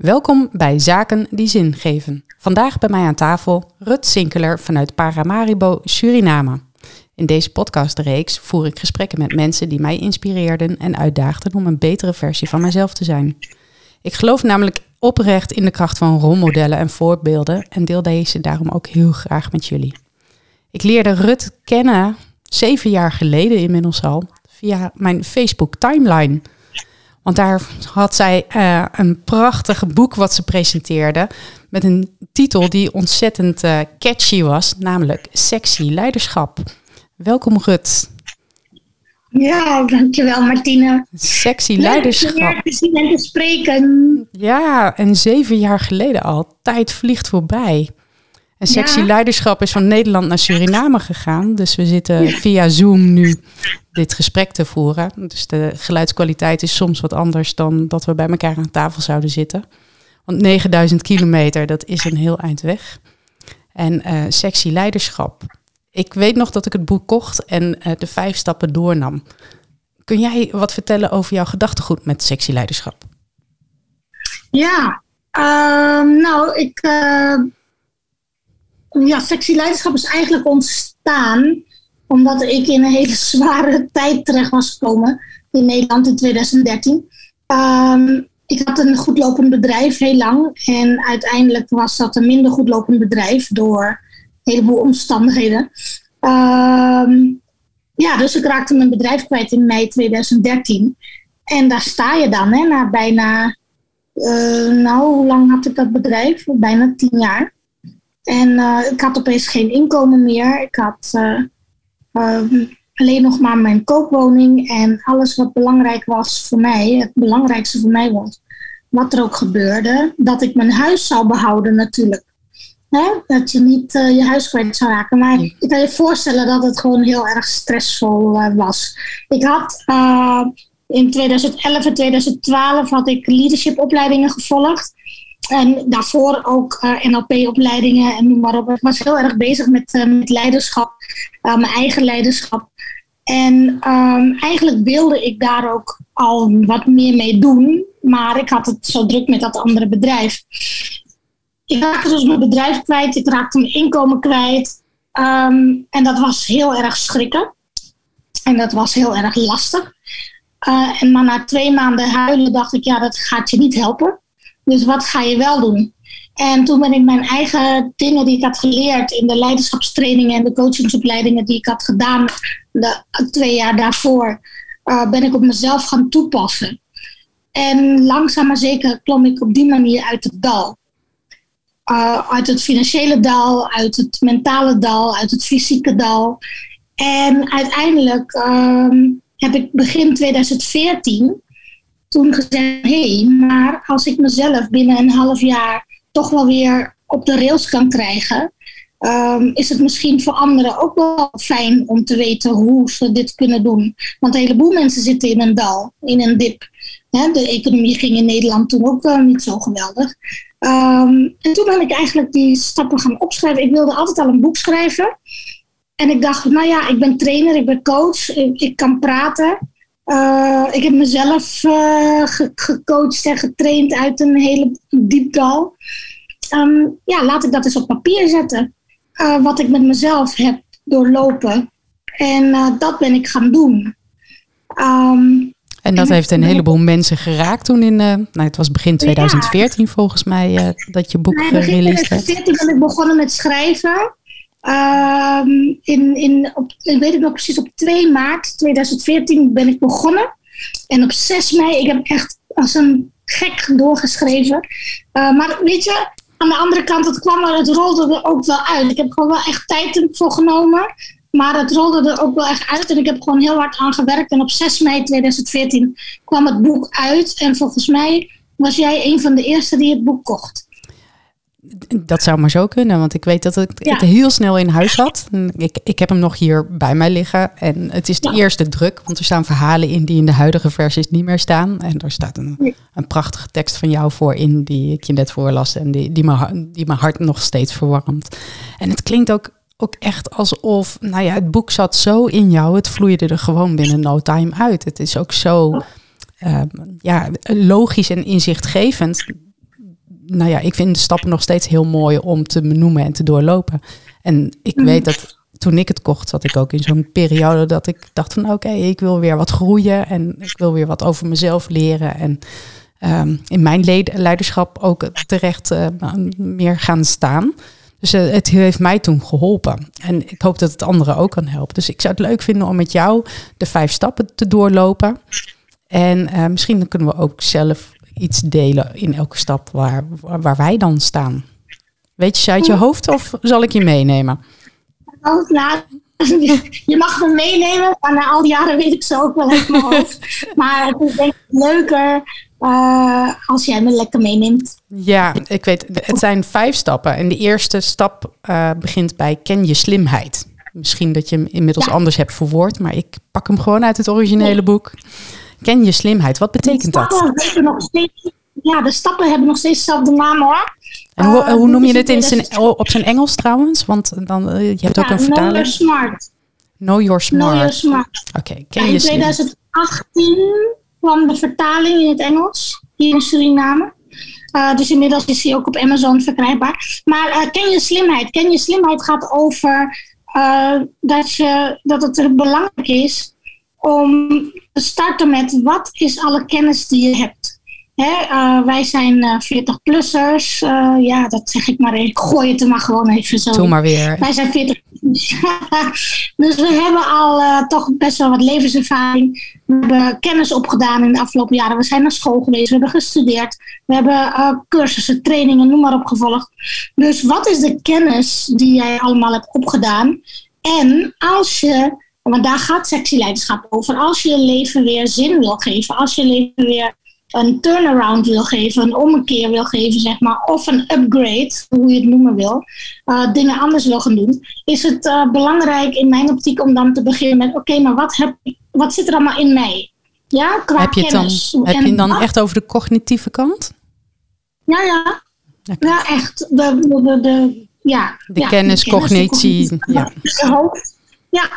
Welkom bij Zaken die zin geven. Vandaag bij mij aan tafel Rut Sinkeler vanuit Paramaribo, Suriname. In deze podcastreeks voer ik gesprekken met mensen die mij inspireerden en uitdaagden om een betere versie van mezelf te zijn. Ik geloof namelijk oprecht in de kracht van rolmodellen en voorbeelden en deel deze daarom ook heel graag met jullie. Ik leerde Rut kennen zeven jaar geleden inmiddels al via mijn Facebook timeline. Want daar had zij uh, een prachtig boek wat ze presenteerde. Met een titel die ontzettend uh, catchy was, namelijk Sexy Leiderschap. Welkom Rut. Ja, dankjewel Martine. Sexy leiderschap. Leuk te zien en te spreken. Ja, en zeven jaar geleden al. Tijd vliegt voorbij. En sexy leiderschap is van Nederland naar Suriname gegaan. Dus we zitten via Zoom nu dit gesprek te voeren. Dus de geluidskwaliteit is soms wat anders dan dat we bij elkaar aan tafel zouden zitten. Want 9000 kilometer, dat is een heel eind weg. En uh, sexy leiderschap. Ik weet nog dat ik het boek kocht en uh, de vijf stappen doornam. Kun jij wat vertellen over jouw gedachtegoed met sexy leiderschap? Ja, uh, nou, ik. Ja, sexy leiderschap is eigenlijk ontstaan omdat ik in een hele zware tijd terecht was gekomen in Nederland in 2013. Um, ik had een goed lopend bedrijf heel lang en uiteindelijk was dat een minder goed lopend bedrijf door een heleboel omstandigheden. Um, ja, dus ik raakte mijn bedrijf kwijt in mei 2013. En daar sta je dan, hè, na bijna, uh, nou, hoe lang had ik dat bedrijf? Bijna tien jaar. En uh, ik had opeens geen inkomen meer. Ik had uh, alleen nog maar mijn koopwoning en alles wat belangrijk was voor mij, het belangrijkste voor mij was, wat er ook gebeurde, dat ik mijn huis zou behouden natuurlijk. Hè? Dat je niet uh, je huis kwijt zou raken. Maar ik kan je voorstellen dat het gewoon heel erg stressvol uh, was. Ik had uh, in 2011 en 2012 had ik leadershipopleidingen gevolgd. En daarvoor ook NLP-opleidingen en noem maar op. Ik was heel erg bezig met, met leiderschap, mijn eigen leiderschap. En um, eigenlijk wilde ik daar ook al wat meer mee doen. Maar ik had het zo druk met dat andere bedrijf. Ik raakte dus mijn bedrijf kwijt. Ik raakte mijn inkomen kwijt. Um, en dat was heel erg schrikken. En dat was heel erg lastig. En maar na twee maanden huilen dacht ik, ja, dat gaat je niet helpen. Dus wat ga je wel doen? En toen ben ik mijn eigen dingen die ik had geleerd in de leiderschapstrainingen en de coachingsopleidingen die ik had gedaan de twee jaar daarvoor, uh, ben ik op mezelf gaan toepassen. En langzaam maar zeker klom ik op die manier uit het dal. Uh, uit het financiële dal, uit het mentale dal, uit het fysieke dal. En uiteindelijk um, heb ik begin 2014 toen gezegd: hé, maar als ik mezelf binnen een half jaar toch wel weer op de rails kan krijgen, um, is het misschien voor anderen ook wel fijn om te weten hoe ze dit kunnen doen. Want een heleboel mensen zitten in een dal, in een dip. de economie ging in Nederland toen ook wel niet zo geweldig. Um, en toen ben ik eigenlijk die stappen gaan opschrijven. Ik wilde altijd al een boek schrijven. En ik dacht, nou ja, ik ben trainer, ik ben coach, ik, ik kan praten. Uh, ik heb mezelf uh, ge gecoacht en getraind uit een hele diep dal. Um, ja, laat ik dat eens op papier zetten. Uh, wat ik met mezelf heb doorlopen. En dat ben ik gaan doen. Um, en dat en heeft een heleboel mensen geraakt toen in, nou het was begin 2014 ja. volgens mij, dat je boek nee, gereleased werd. In 2014 ben ik begonnen met schrijven. Um, in, in, op, ik weet het nog precies, op 2 maart 2014 ben ik begonnen. En op 6 mei, ik heb echt als een gek doorgeschreven. Uh, maar weet je, aan de andere kant, het kwam er, het rolde er ook wel uit. Ik heb gewoon wel echt tijd voor genomen. Maar het rolde er ook wel echt uit. En ik heb gewoon heel hard aan gewerkt. En op 6 mei 2014 kwam het boek uit. En volgens mij was jij een van de eerste die het boek kocht. Dat zou maar zo kunnen, want ik weet dat ik het heel snel in huis had. Ik, ik heb hem nog hier bij mij liggen en het is de eerste druk, want er staan verhalen in die in de huidige versies niet meer staan. En er staat een, een prachtige tekst van jou voor in die ik je net voorlas en die, die, me, die mijn hart nog steeds verwarmt. En het klinkt ook, ook echt alsof, nou ja, het boek zat zo in jou, het vloeide er gewoon binnen no time uit. Het is ook zo uh, ja, logisch en inzichtgevend nou ja, ik vind de stappen nog steeds heel mooi om te benoemen en te doorlopen. En ik mm. weet dat toen ik het kocht, zat ik ook in zo'n periode dat ik dacht van oké, ik wil weer wat groeien en ik wil weer wat over mezelf leren. En um, in mijn leiderschap ook terecht uh, meer gaan staan. Dus uh, het heeft mij toen geholpen. En ik hoop dat het anderen ook kan helpen. Dus ik zou het leuk vinden om met jou de vijf stappen te doorlopen. En uh, misschien kunnen we ook zelf iets delen in elke stap waar, waar wij dan staan. Weet je ze uit je hoofd of zal ik je meenemen? Nou, je mag me meenemen, maar na al die jaren weet ik ze ook wel uit mijn hoofd. Maar het is denk ik leuker uh, als jij me lekker meeneemt. Ja, ik weet, het zijn vijf stappen. En de eerste stap uh, begint bij ken je slimheid. Misschien dat je hem inmiddels anders hebt verwoord, maar ik pak hem gewoon uit het originele boek. Ken je slimheid, wat betekent dat? Nog steeds, ja, de stappen hebben nog steeds dezelfde naam hoor. En hoe, hoe noem je het in zijn, op zijn Engels trouwens? Want dan, uh, je hebt ook een vertaling. Know Your Smart. Know Your Smart. Know Your Smart. Oké, okay, ken ja, in 2018 kwam de vertaling in het Engels, hier in Suriname. Uh, dus inmiddels is hij ook op Amazon verkrijgbaar. Maar ken je slimheid? Ken je slimheid gaat over dat, je, dat het belangrijk is om te starten met wat is alle kennis die je hebt. Uh, wij zijn uh, 40-plussers. Uh, ja, dat zeg ik maar even. Ik gooi het er maar gewoon even zo. Doe maar weer. Wij zijn 40 Dus we hebben al uh, toch best wel wat levenservaring. We hebben kennis opgedaan in de afgelopen jaren. We zijn naar school geweest. We hebben gestudeerd. We hebben cursussen, trainingen, noem maar op gevolgd. Dus wat is de kennis die jij allemaal hebt opgedaan? En als je want daar gaat sectieleiderschap over. Als je je leven weer zin wil geven, als je leven weer een turnaround wil geven, een ommekeer wil geven, zeg maar, of een upgrade, hoe je het noemen wil, uh, dingen anders wil gaan doen, is het uh, belangrijk in mijn optiek om dan te beginnen met: oké, maar wat, heb, wat zit er allemaal in mij? Ja, qua heb je het kennis. Dan, heb je het dan echt over de cognitieve kant? Ja, ja. Okay. Ja, echt. De, de, de, ja, de ja, kennis, de cognitie. Ja. Ja,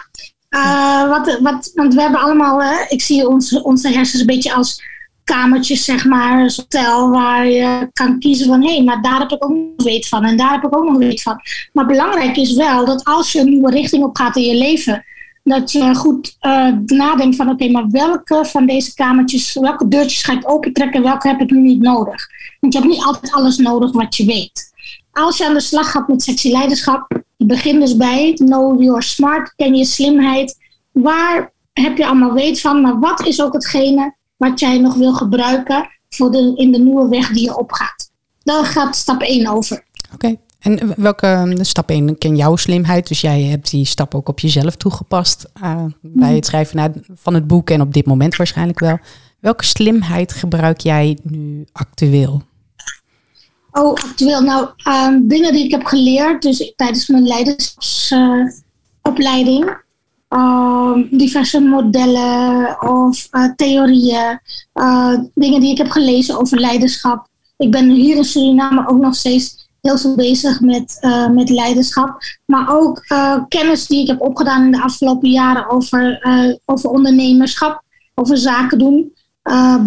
uh, wat, wat, want we hebben allemaal, uh, ik zie onze, onze hersens een beetje als kamertjes, zeg maar, een hotel waar je kan kiezen van hé, hey, maar daar heb ik ook nog weet van en daar heb ik ook nog weet van. Maar belangrijk is wel dat als je een nieuwe richting op gaat in je leven, dat je goed uh, nadenkt van oké, okay, maar welke van deze kamertjes, welke deurtjes ga ik opentrekken, welke heb ik nu niet nodig? Want je hebt niet altijd alles nodig wat je weet. Als je aan de slag gaat met sexy leiderschap, begin dus bij know your smart, ken je slimheid. Waar heb je allemaal weet van, maar wat is ook hetgene wat jij nog wil gebruiken voor de, in de nieuwe weg die je opgaat? Daar gaat stap 1 over. Oké, en welke stap 1 ken jouw slimheid? Dus jij hebt die stap ook op jezelf toegepast uh, bij het schrijven van het boek en op dit moment waarschijnlijk wel. Welke slimheid gebruik jij nu actueel? Oh, actueel. Nou, uh, dingen die ik heb geleerd, dus tijdens mijn leiderschapsopleiding. Uh, diverse modellen of uh, theorieën. Eh, dingen die ik heb gelezen over leiderschap. Ik ben hier in Suriname ook nog steeds heel veel bezig met, uh, met leiderschap. Maar ook kennis die ik heb opgedaan in de afgelopen jaren over, over ondernemerschap, over zaken doen,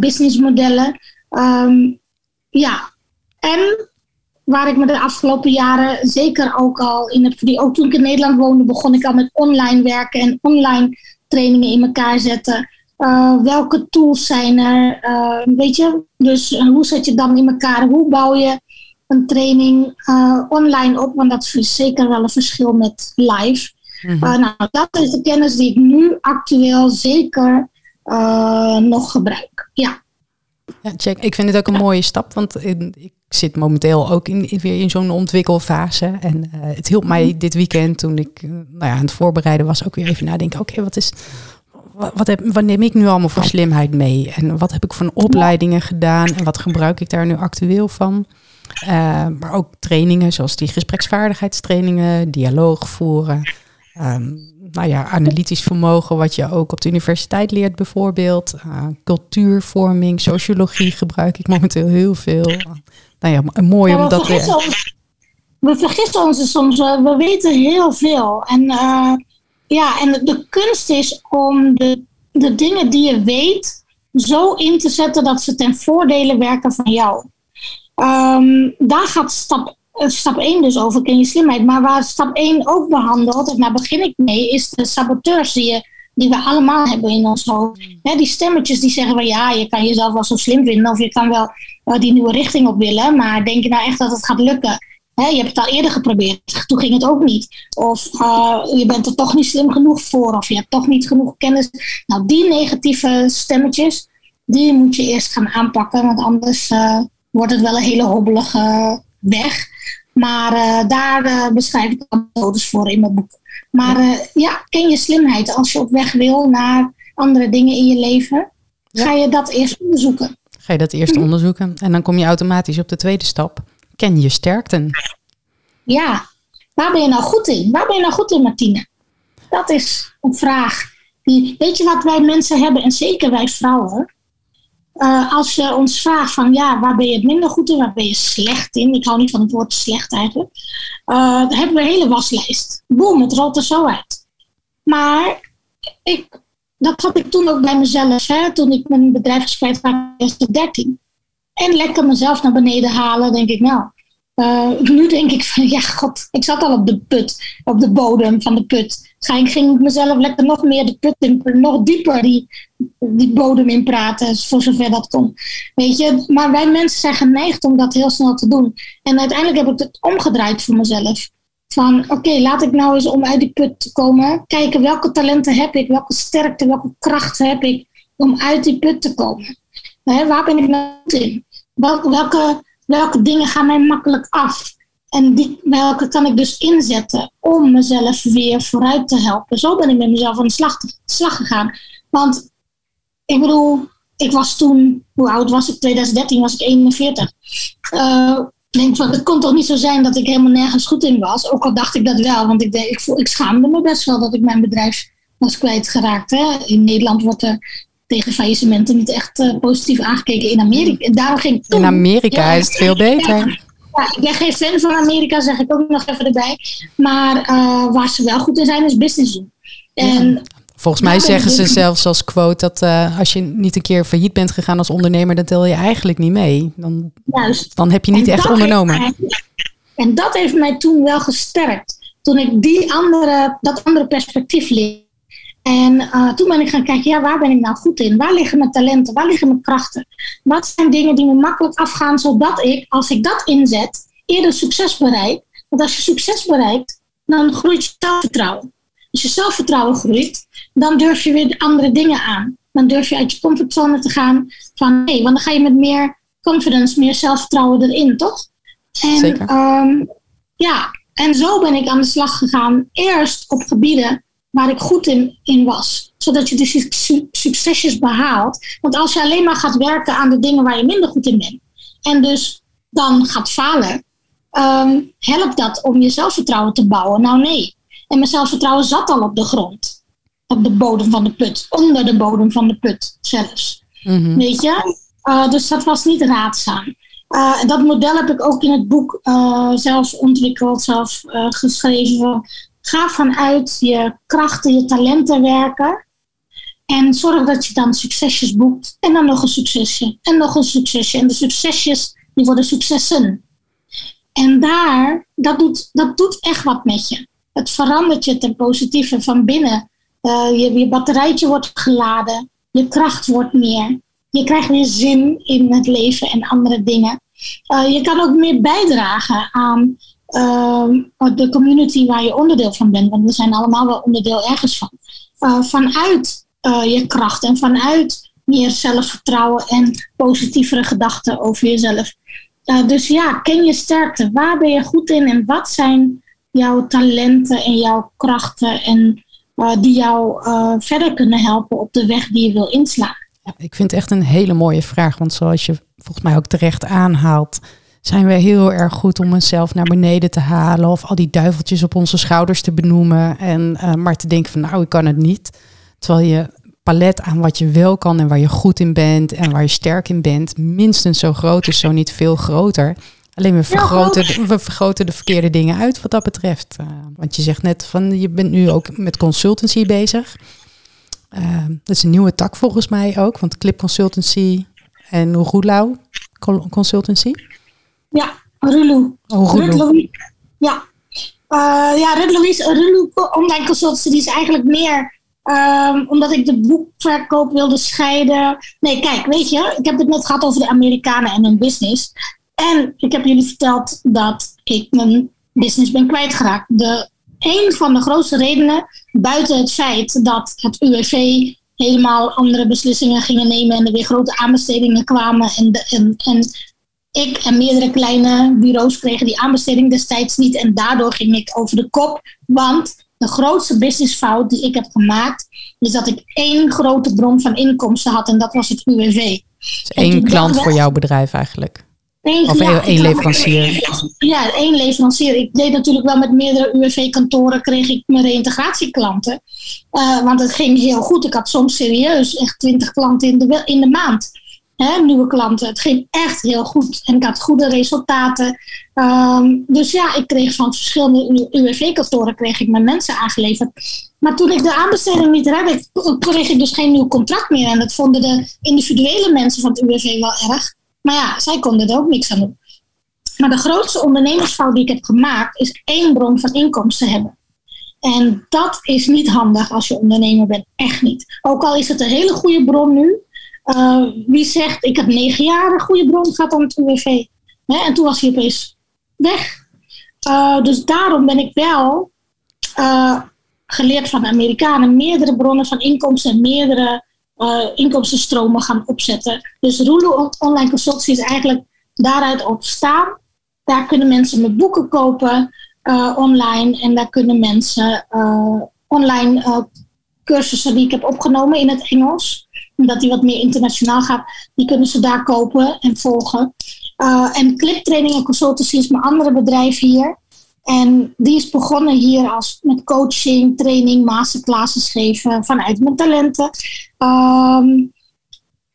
businessmodellen. Um, ja, en waar ik me de afgelopen jaren zeker ook al in heb. Ook toen ik in Nederland woonde, begon ik al met online werken en online trainingen in elkaar zetten. Uh, welke tools zijn er? Uh, weet je, dus hoe zet je dan in elkaar? Hoe bouw je een training uh, online op? Want dat is zeker wel een verschil met live. Mm -hmm. nou, dat is de kennis die ik nu actueel zeker nog gebruik. Ja. Ja, check. Ik vind het ook een mooie stap, want ik zit momenteel ook in, weer in zo'n ontwikkelfase. En uh, het hielp mij dit weekend toen ik uh, nou ja, aan het voorbereiden was ook weer even nadenken. Oké, wat is wat, wat, heb, wat neem ik nu allemaal voor slimheid mee? En wat heb ik voor opleidingen gedaan? En wat gebruik ik daar nu actueel van? maar ook trainingen zoals die gespreksvaardigheidstrainingen, dialoog voeren. Ehm, nou ja, analytisch vermogen, wat je ook op de universiteit leert bijvoorbeeld. cultuurvorming, sociologie gebruik ik momenteel heel veel. nou ja, mooi om dat weer we vergissen ons soms, we weten heel veel. En, uh, ja, en de kunst is om de, de dingen die je weet zo in te zetten dat ze ten voordele werken van jou. Um, daar gaat stap, eh, stap 1 dus over, ken je slimheid. Maar waar stap 1 ook behandelt, en daar begin ik mee, is de saboteurs die, je, die we allemaal hebben in ons hoofd. He, die stemmetjes die zeggen van ja, je kan jezelf wel zo slim vinden of je kan wel uh, die nieuwe richting op willen, maar denk je nou echt dat het gaat lukken? je hebt het al eerder geprobeerd, toen ging het ook niet. Of uh, je bent er toch niet slim genoeg voor, of je hebt toch niet genoeg kennis. Nou, die negatieve stemmetjes, die moet je eerst gaan aanpakken, want anders uh, wordt het wel een hele hobbelige weg. Maar uh, daar beschrijf ik methodes voor in mijn boek. Maar ja, ken je slimheid. Als je op weg wil naar andere dingen in je leven, ga je dat eerst onderzoeken. Ga je dat eerst mhm. onderzoeken en dan kom je automatisch op de tweede stap ken je sterkten. Ja, waar ben je nou goed in? Waar ben je nou goed in, Martine? Dat is een vraag. Die, weet je wat wij mensen hebben, en zeker wij vrouwen? Uh, als je ons vraagt van ja, waar ben je het minder goed in, waar ben je slecht in? Ik hou niet van het woord slecht eigenlijk. Uh, dan hebben we een hele waslijst. Boom, het rolt er zo uit. Maar ik, dat had ik toen ook bij mezelf, hè, toen ik mijn bedrijf gespreid was, 13 en lekker mezelf naar beneden halen, denk ik nou. Uh, nu denk ik van ja, god, ik zat al op de put, op de bodem van de put. Ging, ging ik mezelf lekker nog meer de put in, nog dieper die, die bodem in praten, voor zover dat kon. Weet je, maar wij mensen zijn geneigd om dat heel snel te doen. En uiteindelijk heb ik het omgedraaid voor mezelf. Van oké, laat ik nou eens om uit die put te komen, kijken welke talenten heb ik, welke sterkte, welke kracht heb ik om uit die put te komen. waar ben ik nou in? welke, welke dingen gaan mij makkelijk af? En die, welke kan ik dus inzetten om mezelf weer vooruit te helpen? Zo ben ik met mezelf aan de slag, gegaan. Want ik bedoel, ik was toen, hoe oud was ik? 2013 was ik 41. Uh, denk van, het kon toch niet zo zijn dat ik helemaal nergens goed in was. Ook al dacht ik dat wel, want ik, ik, ik schaamde me best wel dat ik mijn bedrijf was kwijtgeraakt. Hè. In Nederland wordt er tegen faillissementen niet echt uh, positief aangekeken in Amerika. En daarom ging toen, in Amerika is het veel beter. Ja, ik ben geen fan van Amerika, zeg ik ook nog even erbij. Maar uh, waar ze wel goed in zijn, is business doen. En, Volgens mij zeggen ze zelfs als quote dat uh, als je niet een keer failliet bent gegaan als ondernemer, dan tel je eigenlijk niet mee. Dan, Juist. dan heb je niet echt ondernomen. en dat heeft mij toen wel gesterkt. Toen ik die andere, dat andere perspectief leerde en uh, toen ben ik gaan kijken, ja, waar ben ik nou goed in? Waar liggen mijn talenten? Waar liggen mijn krachten? Wat zijn dingen die me makkelijk afgaan, zodat ik, als ik dat inzet, eerder succes bereik? Want als je succes bereikt, dan groeit je zelfvertrouwen. Als je zelfvertrouwen groeit, dan durf je weer andere dingen aan. Dan durf je uit je comfortzone te gaan van nee, want dan ga je met meer confidence, meer zelfvertrouwen erin, toch? En, Zeker. Um, ja, en zo ben ik aan de slag gegaan. Eerst op gebieden waar ik goed in, in was. Zodat je de succesjes behaalt. Want als je alleen maar gaat werken aan de dingen waar je minder goed in bent. En dus dan gaat falen. Um, helpt dat om je zelfvertrouwen te bouwen? Nou nee. En mijn zelfvertrouwen zat al op de grond. Op de bodem van de put. Onder de bodem van de put zelfs. Mhm. Weet je? Uh, dus dat was niet raadzaam. Uh, dat model heb ik ook in het boek uh, zelf ontwikkeld, zelf geschreven. Ga vanuit je krachten, je talenten werken. En zorg dat je dan succesjes boekt. En dan nog een succesje. En nog een succesje. En de succesjes, die worden successen. En daar, dat doet, dat doet echt wat met je. Het verandert je ten positieve van binnen. Uh, je, je batterijtje wordt geladen. Je kracht wordt meer. Je krijgt weer zin in het leven en andere dingen. Uh, je kan ook meer bijdragen aan de community waar je onderdeel van bent. Want we zijn allemaal wel onderdeel ergens van. Uh, vanuit uh, je kracht en vanuit meer zelfvertrouwen en positievere gedachten over jezelf. Uh, dus ja, ken je sterkte. Waar ben je goed in en wat zijn jouw talenten en jouw krachten en die jou verder kunnen helpen op de weg die je wil inslaan? Ik vind het echt een hele mooie vraag, want zoals je volgens mij ook terecht aanhaalt, zijn we heel erg goed om onszelf naar beneden te halen of al die duiveltjes op onze schouders te benoemen en uh, maar te denken van nou ik kan het niet. Terwijl je palet aan wat je wel kan en waar je goed in bent en waar je sterk in bent minstens zo groot is, zo niet veel groter. Alleen we vergroten, we vergroten de verkeerde dingen uit wat dat betreft. Uh, want je zegt net van je bent nu ook met consultancy bezig. Uh, dat is een nieuwe tak volgens mij ook, want Clip Consultancy en Roelau Consultancy. Ja, Rulu. Oh, Rulu. Ja. Uh, ja, Louise, Rulu Online Consultancy die is eigenlijk meer um, omdat ik de boekverkoop wilde scheiden. Nee, kijk, weet je, ik heb het net gehad over de Amerikanen en hun business. En ik heb jullie verteld dat ik mijn business ben kwijtgeraakt. De, een van de grootste redenen, buiten het feit dat het UWV helemaal andere beslissingen gingen nemen en er weer grote aanbestedingen kwamen en, de, en, en ik en meerdere kleine bureaus kregen die aanbesteding destijds niet. En daardoor ging ik over de kop. Want de grootste businessfout die ik heb gemaakt, is dat ik één grote bron van inkomsten had en dat was het UWV. Dus één klant voor jouw bedrijf eigenlijk? of één leverancier? Ja, één leverancier. Ik deed natuurlijk wel met meerdere UWV-kantoren, kreeg ik mijn reïntegratieklanten. Uh, want het ging heel goed. Ik had soms serieus echt twintig klanten in de, in de maand nieuwe klanten. Het ging echt heel goed en ik had goede resultaten. Um, dus ja, ik kreeg van verschillende UWV-kantoren kreeg ik mijn mensen aangeleverd. Maar toen ik de aanbesteding niet redde, kreeg ik dus geen nieuw contract meer. En dat vonden de individuele mensen van het UWV wel erg. Maar ja, zij konden er ook niks aan doen. Maar de grootste ondernemersfout die ik heb gemaakt, is één bron van inkomsten hebben. En dat is niet handig als je ondernemer bent. Echt niet. Ook al is het een hele goede bron nu. Uh, wie zegt, ik heb negen jaar een goede bron gehad aan het UWV. Hè? En toen was hij opeens weg. Uh, dus daarom ben ik wel uh, geleerd van de Amerikanen meerdere bronnen van inkomsten en meerdere inkomstenstromen gaan opzetten. Dus Rulu Online Consultancy is eigenlijk daaruit ontstaan. Daar kunnen mensen met boeken kopen online en daar kunnen mensen online cursussen die ik heb opgenomen in het Engels omdat die wat meer internationaal gaat, die kunnen ze daar kopen en volgen. Uh, en Cliptraining en Consultancy is mijn andere bedrijf hier. En die is begonnen hier als met coaching, training, masterclasses geven vanuit mijn talenten. Um,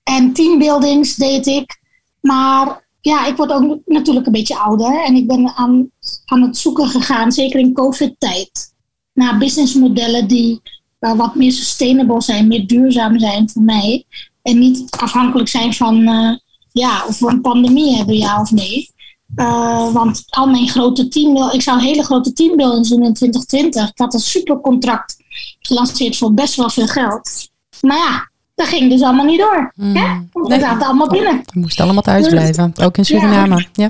en teambuildings deed ik. Maar ja, ik word ook natuurlijk een beetje ouder. En ik ben aan, aan het zoeken gegaan, zeker in COVID-tijd, naar businessmodellen die wat meer sustainable zijn, meer duurzaam zijn voor mij. En niet afhankelijk zijn van uh, ja, of we een pandemie hebben, ja of nee. Uh, want al mijn grote team, ik zou hele grote teambuildings doen in 2020. Ik had een supercontract gelanceerd voor best wel veel geld. Maar ja, dat ging dus allemaal niet door. Mm. Hè? We nee. zaten allemaal binnen. We moesten allemaal thuis dus- blijven, ook in Suriname. Ja.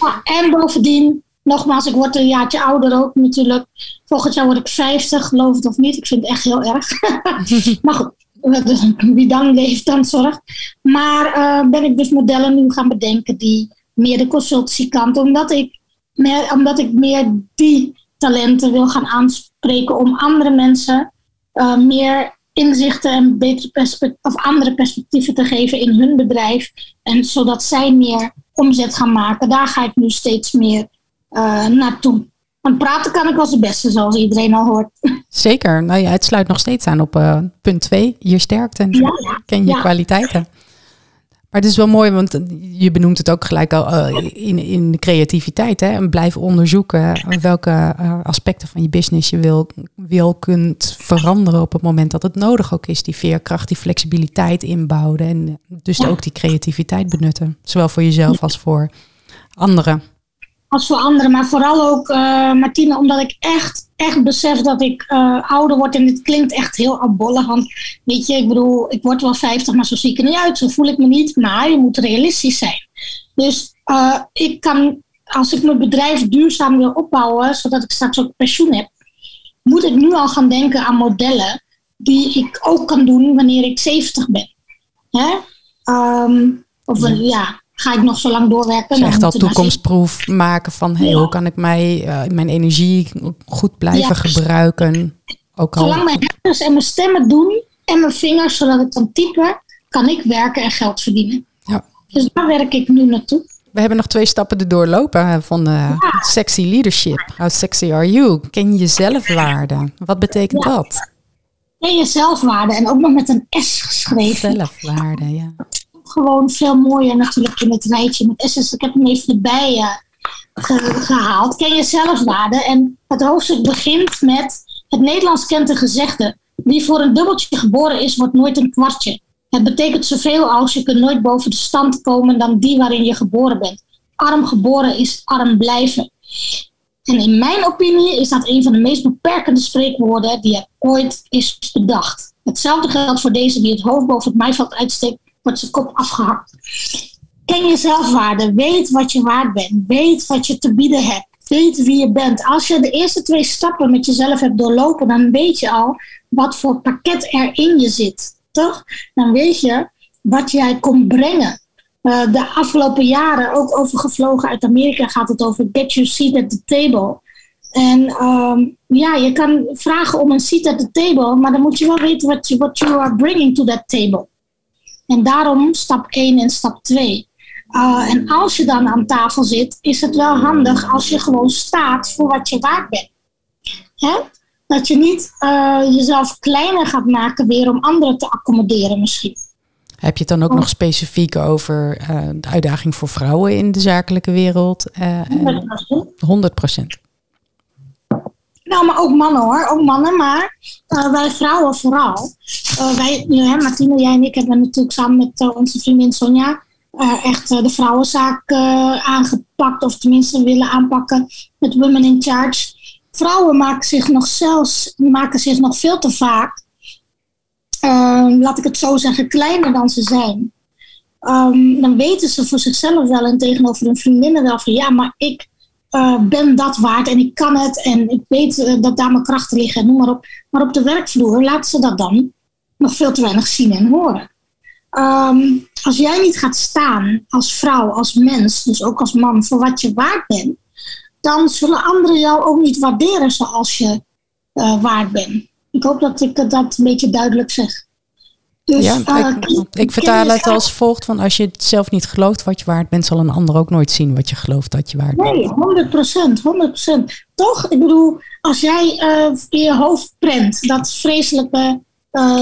ja. En bovendien, nogmaals, ik word een jaartje ouder ook natuurlijk. Volgend jaar word ik 50, geloof het of niet. Ik vind het echt heel erg. maar goed, wie dan leeft, dan zorgt. Maar uh, ben ik dus modellen nu gaan bedenken die meer de consultancykant, omdat ik meer, omdat ik meer die talenten wil gaan aanspreken om andere mensen uh, meer inzichten en betere of andere perspectieven te geven in hun bedrijf. En zodat zij meer omzet gaan maken. Daar ga ik nu steeds meer uh, naartoe. Want praten kan ik als de beste, zoals iedereen al hoort. Zeker. Nou ja, het sluit nog steeds aan op uh, punt 2. Je sterkte en ja, ken je kwaliteiten. Maar het is wel mooi, want je benoemt het ook gelijk al uh, in, in de creativiteit. Hè? En blijf onderzoeken welke aspecten van je business je wil, wil kunt veranderen op het moment dat het nodig ook is. Die veerkracht, die flexibiliteit inbouwen. En dus ook die creativiteit benutten. Zowel voor jezelf als voor anderen als voor anderen. Maar vooral ook, uh, Martine, omdat ik echt, echt besef dat ik uh, ouder word. En dit klinkt echt heel abollig. Want weet je, ik bedoel, ik word wel 50, maar zo zie ik er niet uit. Zo voel ik me niet. Maar je moet realistisch zijn. Dus uh, ik kan, als ik mijn bedrijf duurzaam wil opbouwen, zodat ik straks ook pensioen heb, moet ik nu al gaan denken aan modellen die ik ook kan doen wanneer ik 70 ben. Hè? Um, of ja, ga ik nog zo lang doorwerken. Dus echt al toekomstproef maken van hey, hoe kan ik mij, uh, mijn energie goed blijven gebruiken. Ook al... Zolang mijn hersens en mijn stemmen doen en mijn vingers, zodat ik kan typen, kan ik werken en geld verdienen. Ja. Dus daar werk ik nu naartoe. We hebben nog twee stappen te doorlopen van uh, sexy leadership. How sexy are you? Ken je zelfwaarde? Wat betekent dat? Ken je zelfwaarde en ook nog met een S geschreven. Zelfwaarde, ja. Gewoon veel mooier natuurlijk in het rijtje met S's. Ik heb hem even erbij uh, gehaald. Ken je zelfwaarde? En het hoofdstuk begint met het Nederlands kent een gezegde. Wie voor een dubbeltje geboren is, wordt nooit een kwartje. Het betekent zoveel als je kunt nooit boven de stand komen dan die waarin je geboren bent. Arm geboren is arm blijven. En in mijn opinie is dat een van de meest beperkende spreekwoorden die er ooit is bedacht. Hetzelfde geldt voor deze die het hoofd boven het maaiveld uitsteekt, wordt zijn kop afgehakt. Ken je zelfwaarde, weet wat je waard bent, weet wat je te bieden hebt, weet wie je bent. Als je de eerste twee stappen met jezelf hebt doorlopen, dan weet je al wat voor pakket er in je zit toch? Dan weet je wat jij kon brengen. Uh, de afgelopen jaren, ook overgevlogen uit Amerika, gaat het over get your seat at the table. En um, ja, je kan vragen om een seat at the table, maar dan moet je wel weten wat what you are bringing to that table. En daarom stap 1 en stap 2. Uh, en als je dan aan tafel zit, is het wel handig als je gewoon staat voor wat je waard bent. Hè? Dat je niet uh, jezelf kleiner gaat maken weer om anderen te accommoderen misschien. Heb je het dan ook nog specifiek over uh, de uitdaging voor vrouwen in de zakelijke wereld? Uh, 100 procent. Nou, maar ook mannen hoor, ook mannen, maar uh, wij vrouwen vooral. Uh, wij, Martine, jij en ik hebben natuurlijk samen met onze vriendin Sonja echt de vrouwenzaak aangepakt, of tenminste willen aanpakken met Women in Charge vrouwen maken zich nog zelfs maken zich nog veel te vaak, ehm, laat ik het zo zeggen, kleiner dan ze zijn. Um, dan weten ze voor zichzelf wel en tegenover hun vriendinnen wel van ja, maar ik uh, ben dat waard en ik kan het en ik weet uh, dat daar mijn krachten liggen, noem maar op. Maar op de werkvloer laten ze dat dan nog veel te weinig zien en horen. Um, als jij niet gaat staan als vrouw, als mens, dus ook als man, voor wat je waard bent, dan zullen anderen jou ook niet waarderen zoals je uh, waard bent. Ik hoop dat ik dat een beetje duidelijk zeg. Dus, ja, uh, ik, ik vertaal het als volgt: van als je het zelf niet gelooft wat je waard bent, zal een ander ook nooit zien wat je gelooft dat je waard bent. Nee, 100 procent, 100 procent. Toch? Ik bedoel, als jij uh, in je hoofd prent dat vreselijke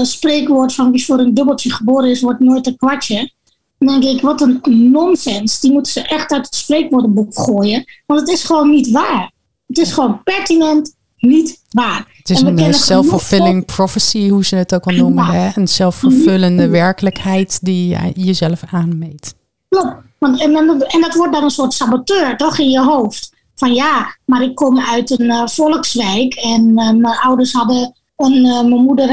spreekwoord van wie voor een dubbeltje geboren is, wordt nooit een kwartje. Dan denk ik, wat een nonsens. Die moeten ze echt uit het spreekwoordenboek gooien. Want het is gewoon niet waar. Het is gewoon pertinent niet waar. Het is een eh, self-fulfilling prophecy, hoe ze het ook al noemen. Hè? Een zelfvervullende werkelijkheid die je jezelf aanmeet. Klopt. Want, en, en dat wordt dan een soort saboteur, toch, in je hoofd. Van ja, maar ik kom uit een uh, volkswijk en uh, mijn ouders hadden een, uh, mijn moeder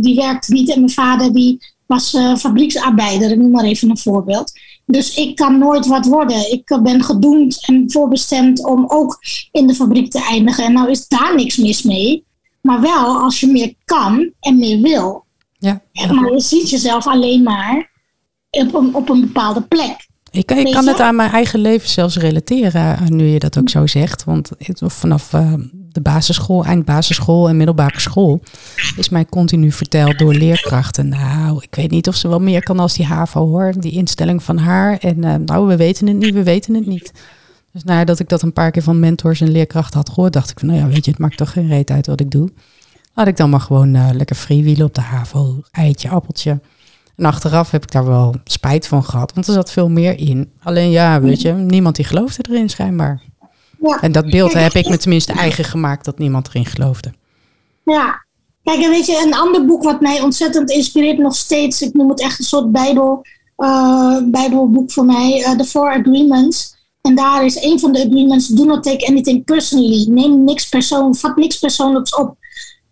die werkte niet en mijn vader die was fabrieksarbeider, noem maar even een voorbeeld. Dus ik kan nooit wat worden. Ik ben gedoemd en voorbestemd om ook in de fabriek te eindigen. En nou is daar niks mis mee. Maar wel als je meer kan en meer wil. Ja, Maar je ziet jezelf alleen maar op een, op een bepaalde plek. Ik, ik kan het aan mijn eigen leven zelfs relateren, nu je dat ook zo zegt. Want vanaf uh, de basisschool, eindbasisschool en middelbare school is mij continu verteld door leerkrachten. Nou, ik weet niet of ze wel meer kan als die HAVO hoor, die instelling van haar. En uh, nou, we weten het niet, we weten het niet. Dus nadat ik dat een paar keer van mentors en leerkrachten had gehoord, dacht ik van, nou ja, weet je, het maakt toch geen reet uit wat ik doe. Laat ik dan maar gewoon uh, lekker freewheelen op de HAVO, eitje, appeltje. En achteraf heb ik daar wel spijt van gehad, want er zat veel meer in. Alleen ja, weet je, niemand die geloofde erin schijnbaar. Ja. En dat beeld heb ik me tenminste eigen gemaakt dat niemand erin geloofde. Ja, kijk, en weet je, een ander boek wat mij ontzettend inspireert nog steeds, ik noem het echt een soort bijbel, uh, bijbelboek voor mij, uh, The Four Agreements. En daar is een van de agreements, do not take anything personally. Neem niks persoon, vat niks persoonlijks op.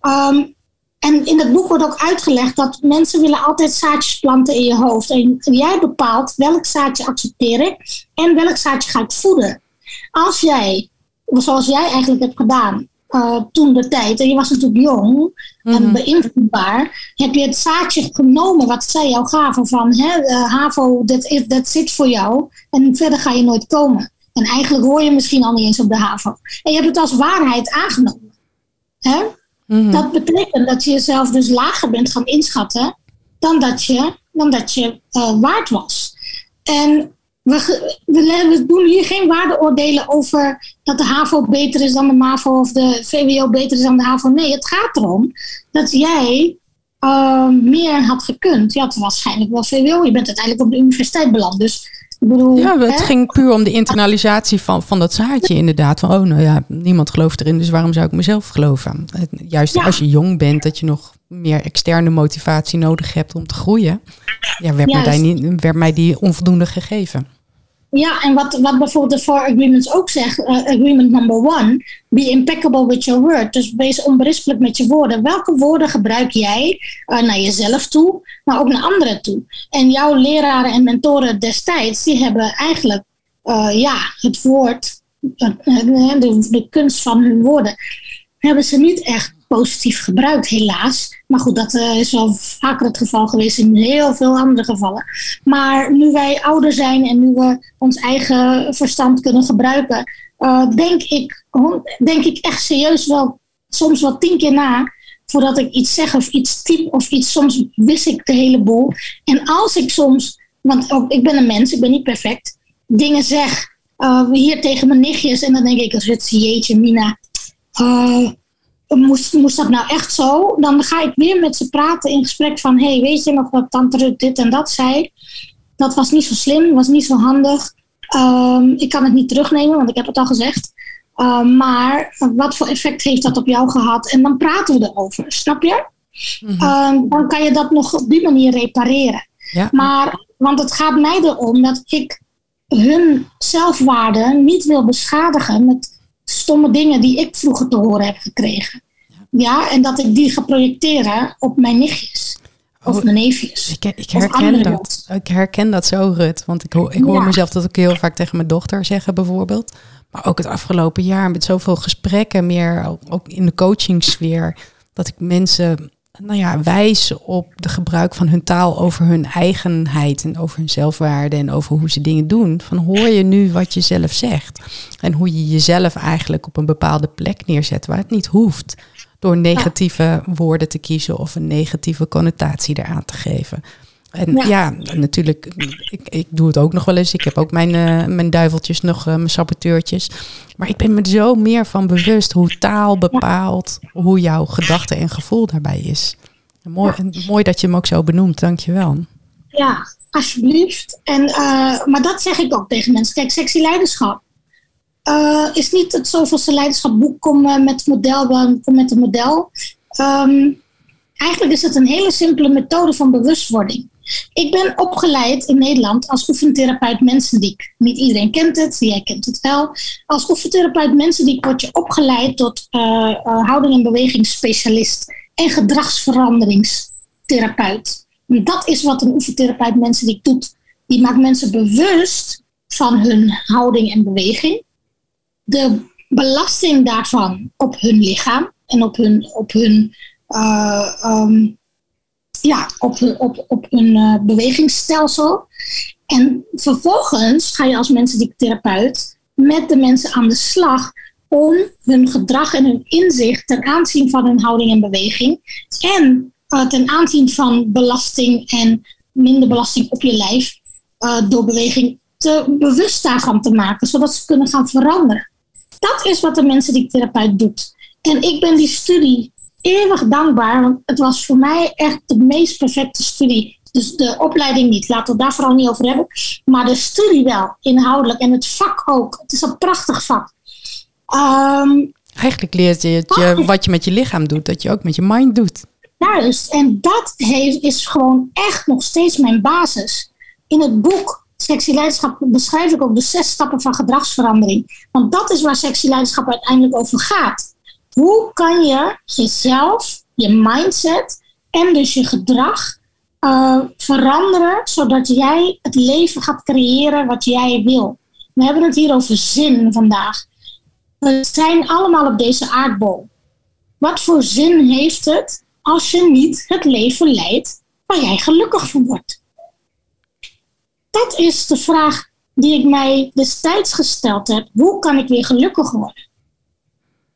Um, en in het boek wordt ook uitgelegd dat mensen willen altijd zaadjes planten in je hoofd. En jij bepaalt welk zaadje accepteer ik en welk zaadje ga ik voeden. Als jij, zoals jij eigenlijk hebt gedaan uh, toen de tijd, en je was natuurlijk jong en mhm. beïnvloedbaar, heb je het zaadje genomen wat zij jou gaven van hè, uh, HAVO, dat, dat zit voor jou en verder ga je nooit komen. En eigenlijk hoor je misschien al niet eens op de HAVO. En je hebt het als waarheid aangenomen. Hè? Mhm. Dat betekent dat je jezelf dus lager bent gaan inschatten dan dat je, dan dat je uh, waard was. En we, we, doen hier geen waardeoordelen over dat de HAVO beter is dan de MAVO of de VWO beter is dan de HAVO. Nee, het gaat erom dat jij uh, meer had gekund. Je had waarschijnlijk wel VWO. Je bent uiteindelijk op de universiteit beland. Dus bedoel, ja, het ging puur om de internalisatie van, van dat zaadje inderdaad. Van, oh nou ja, niemand gelooft erin, dus waarom zou ik mezelf geloven? Juist als je jong bent, dat je nog meer externe motivatie nodig hebt om te groeien. Ja, werd, mij, niet, werd mij die onvoldoende gegeven. Ja, en wat, wat bijvoorbeeld de Four Agreements ook zegt, uh, agreement number one, be impeccable with your word. Dus wees onberispelijk met je woorden. Welke woorden gebruik jij uh, naar jezelf toe, maar ook naar anderen toe? En jouw leraren en mentoren destijds, die hebben eigenlijk uh, ja, het woord, de, de kunst van hun woorden, hebben ze niet echt positief gebruikt, helaas. Maar goed, dat uh, is wel vaker het geval geweest in heel veel andere gevallen. Maar nu wij ouder zijn en nu we ons eigen verstand kunnen gebruiken, uh, denk, ik, denk ik echt serieus wel soms wel tien keer na voordat ik iets zeg of iets typ of iets. Soms wist ik de hele boel. En als ik soms, want ook, ik ben een mens, ik ben niet perfect, dingen zeg. Uh, hier tegen mijn nichtjes en dan denk ik, jeetje Mina, moest, moest dat nou echt zo? Dan ga ik weer met ze praten in gesprek van... hey, weet je nog wat tante Rut dit en dat zei? Dat was niet zo slim, was niet zo handig. Ehm, ik kan het niet terugnemen, want ik heb het al gezegd. Ehm, maar wat voor effect heeft dat op jou gehad? En dan praten we erover, snap je? Mhm. Ehm, dan kan je dat nog op die manier repareren. Ja. Maar, want het gaat mij erom dat ik hun zelfwaarde niet wil beschadigen met stomme dingen die ik vroeger te horen heb gekregen. Ja, en dat ik die ga projecteren op mijn nichtjes. Of oh, mijn neefjes. Ik, ik herken dat. Ik herken dat zo, Rut. Want ik, hoor, ik hoor mezelf dat ook heel vaak tegen mijn dochter zeggen, bijvoorbeeld. Maar ook het afgelopen jaar met zoveel gesprekken, meer ook in de coachingsfeer. Dat ik mensen nou ja, wijzen op de gebruik van hun taal over hun eigenheid en over hun zelfwaarde en over hoe ze dingen doen. Van hoor je nu wat je zelf zegt en hoe je jezelf eigenlijk op een bepaalde plek neerzet waar het niet hoeft door negatieve woorden te kiezen of een negatieve connotatie eraan te geven. En ja, natuurlijk, ik, ik doe het ook nog wel eens. Ik heb ook mijn, uh, mijn duiveltjes nog, uh, mijn saboteurtjes. Maar ik ben me zo meer van bewust hoe taal bepaalt hoe jouw gedachte en gevoel daarbij is. mooi, mooi dat je hem ook zo benoemt, dankjewel. Ja, alsjeblieft. En, uh, maar dat zeg ik ook tegen mensen. Kijk, sexy leiderschap is niet het zoveelste leiderschapboek. Kom met, model, kom met een model. Um, eigenlijk is het een hele simpele methode van bewustwording. Ik ben opgeleid in Nederland als oefentherapeut mensendiek. Niet iedereen kent het, jij kent het wel. Als oefentherapeut mensendiek word je opgeleid tot uh, uh, houding- en bewegingsspecialist en gedragsveranderingstherapeut. En dat is wat een oefentherapeut mensendiek doet. Die maakt mensen bewust van hun houding en beweging. De belasting daarvan op hun lichaam en op hun, op hun uh, um, ja, op, op, op een uh, bewegingsstelsel. En vervolgens ga je als therapeut met de mensen aan de slag om hun gedrag en hun inzicht ten aanzien van hun houding en beweging en uh, ten aanzien van belasting en minder belasting op je lijf uh, door beweging te bewust daarvan te maken, zodat ze kunnen gaan veranderen. Dat is wat de therapeut doet. En ik ben die studie eeuwig dankbaar, want het was voor mij echt de meest perfecte studie. Dus de opleiding niet, laten we daar vooral niet over hebben. Maar de studie wel, inhoudelijk. En het vak ook. Het is een prachtig vak. Ehm, Eigenlijk leert je, je wat je met je lichaam doet, dat je ook met je mind doet. Juist, en dat heeft, is gewoon echt nog steeds mijn basis. In het boek Sexy Leiderschap beschrijf ik ook de zes stappen van gedragsverandering. Want dat is waar sexy leiderschap uiteindelijk over gaat. Hoe kan je jezelf, je mindset en dus je gedrag uh, veranderen zodat jij het leven gaat creëren wat jij wil? We hebben het hier over zin vandaag. We zijn allemaal op deze aardbol. Wat voor zin heeft het als je niet het leven leidt waar jij gelukkig van wordt? Dat is de vraag die ik mij destijds gesteld heb. Hoe kan ik weer gelukkig worden?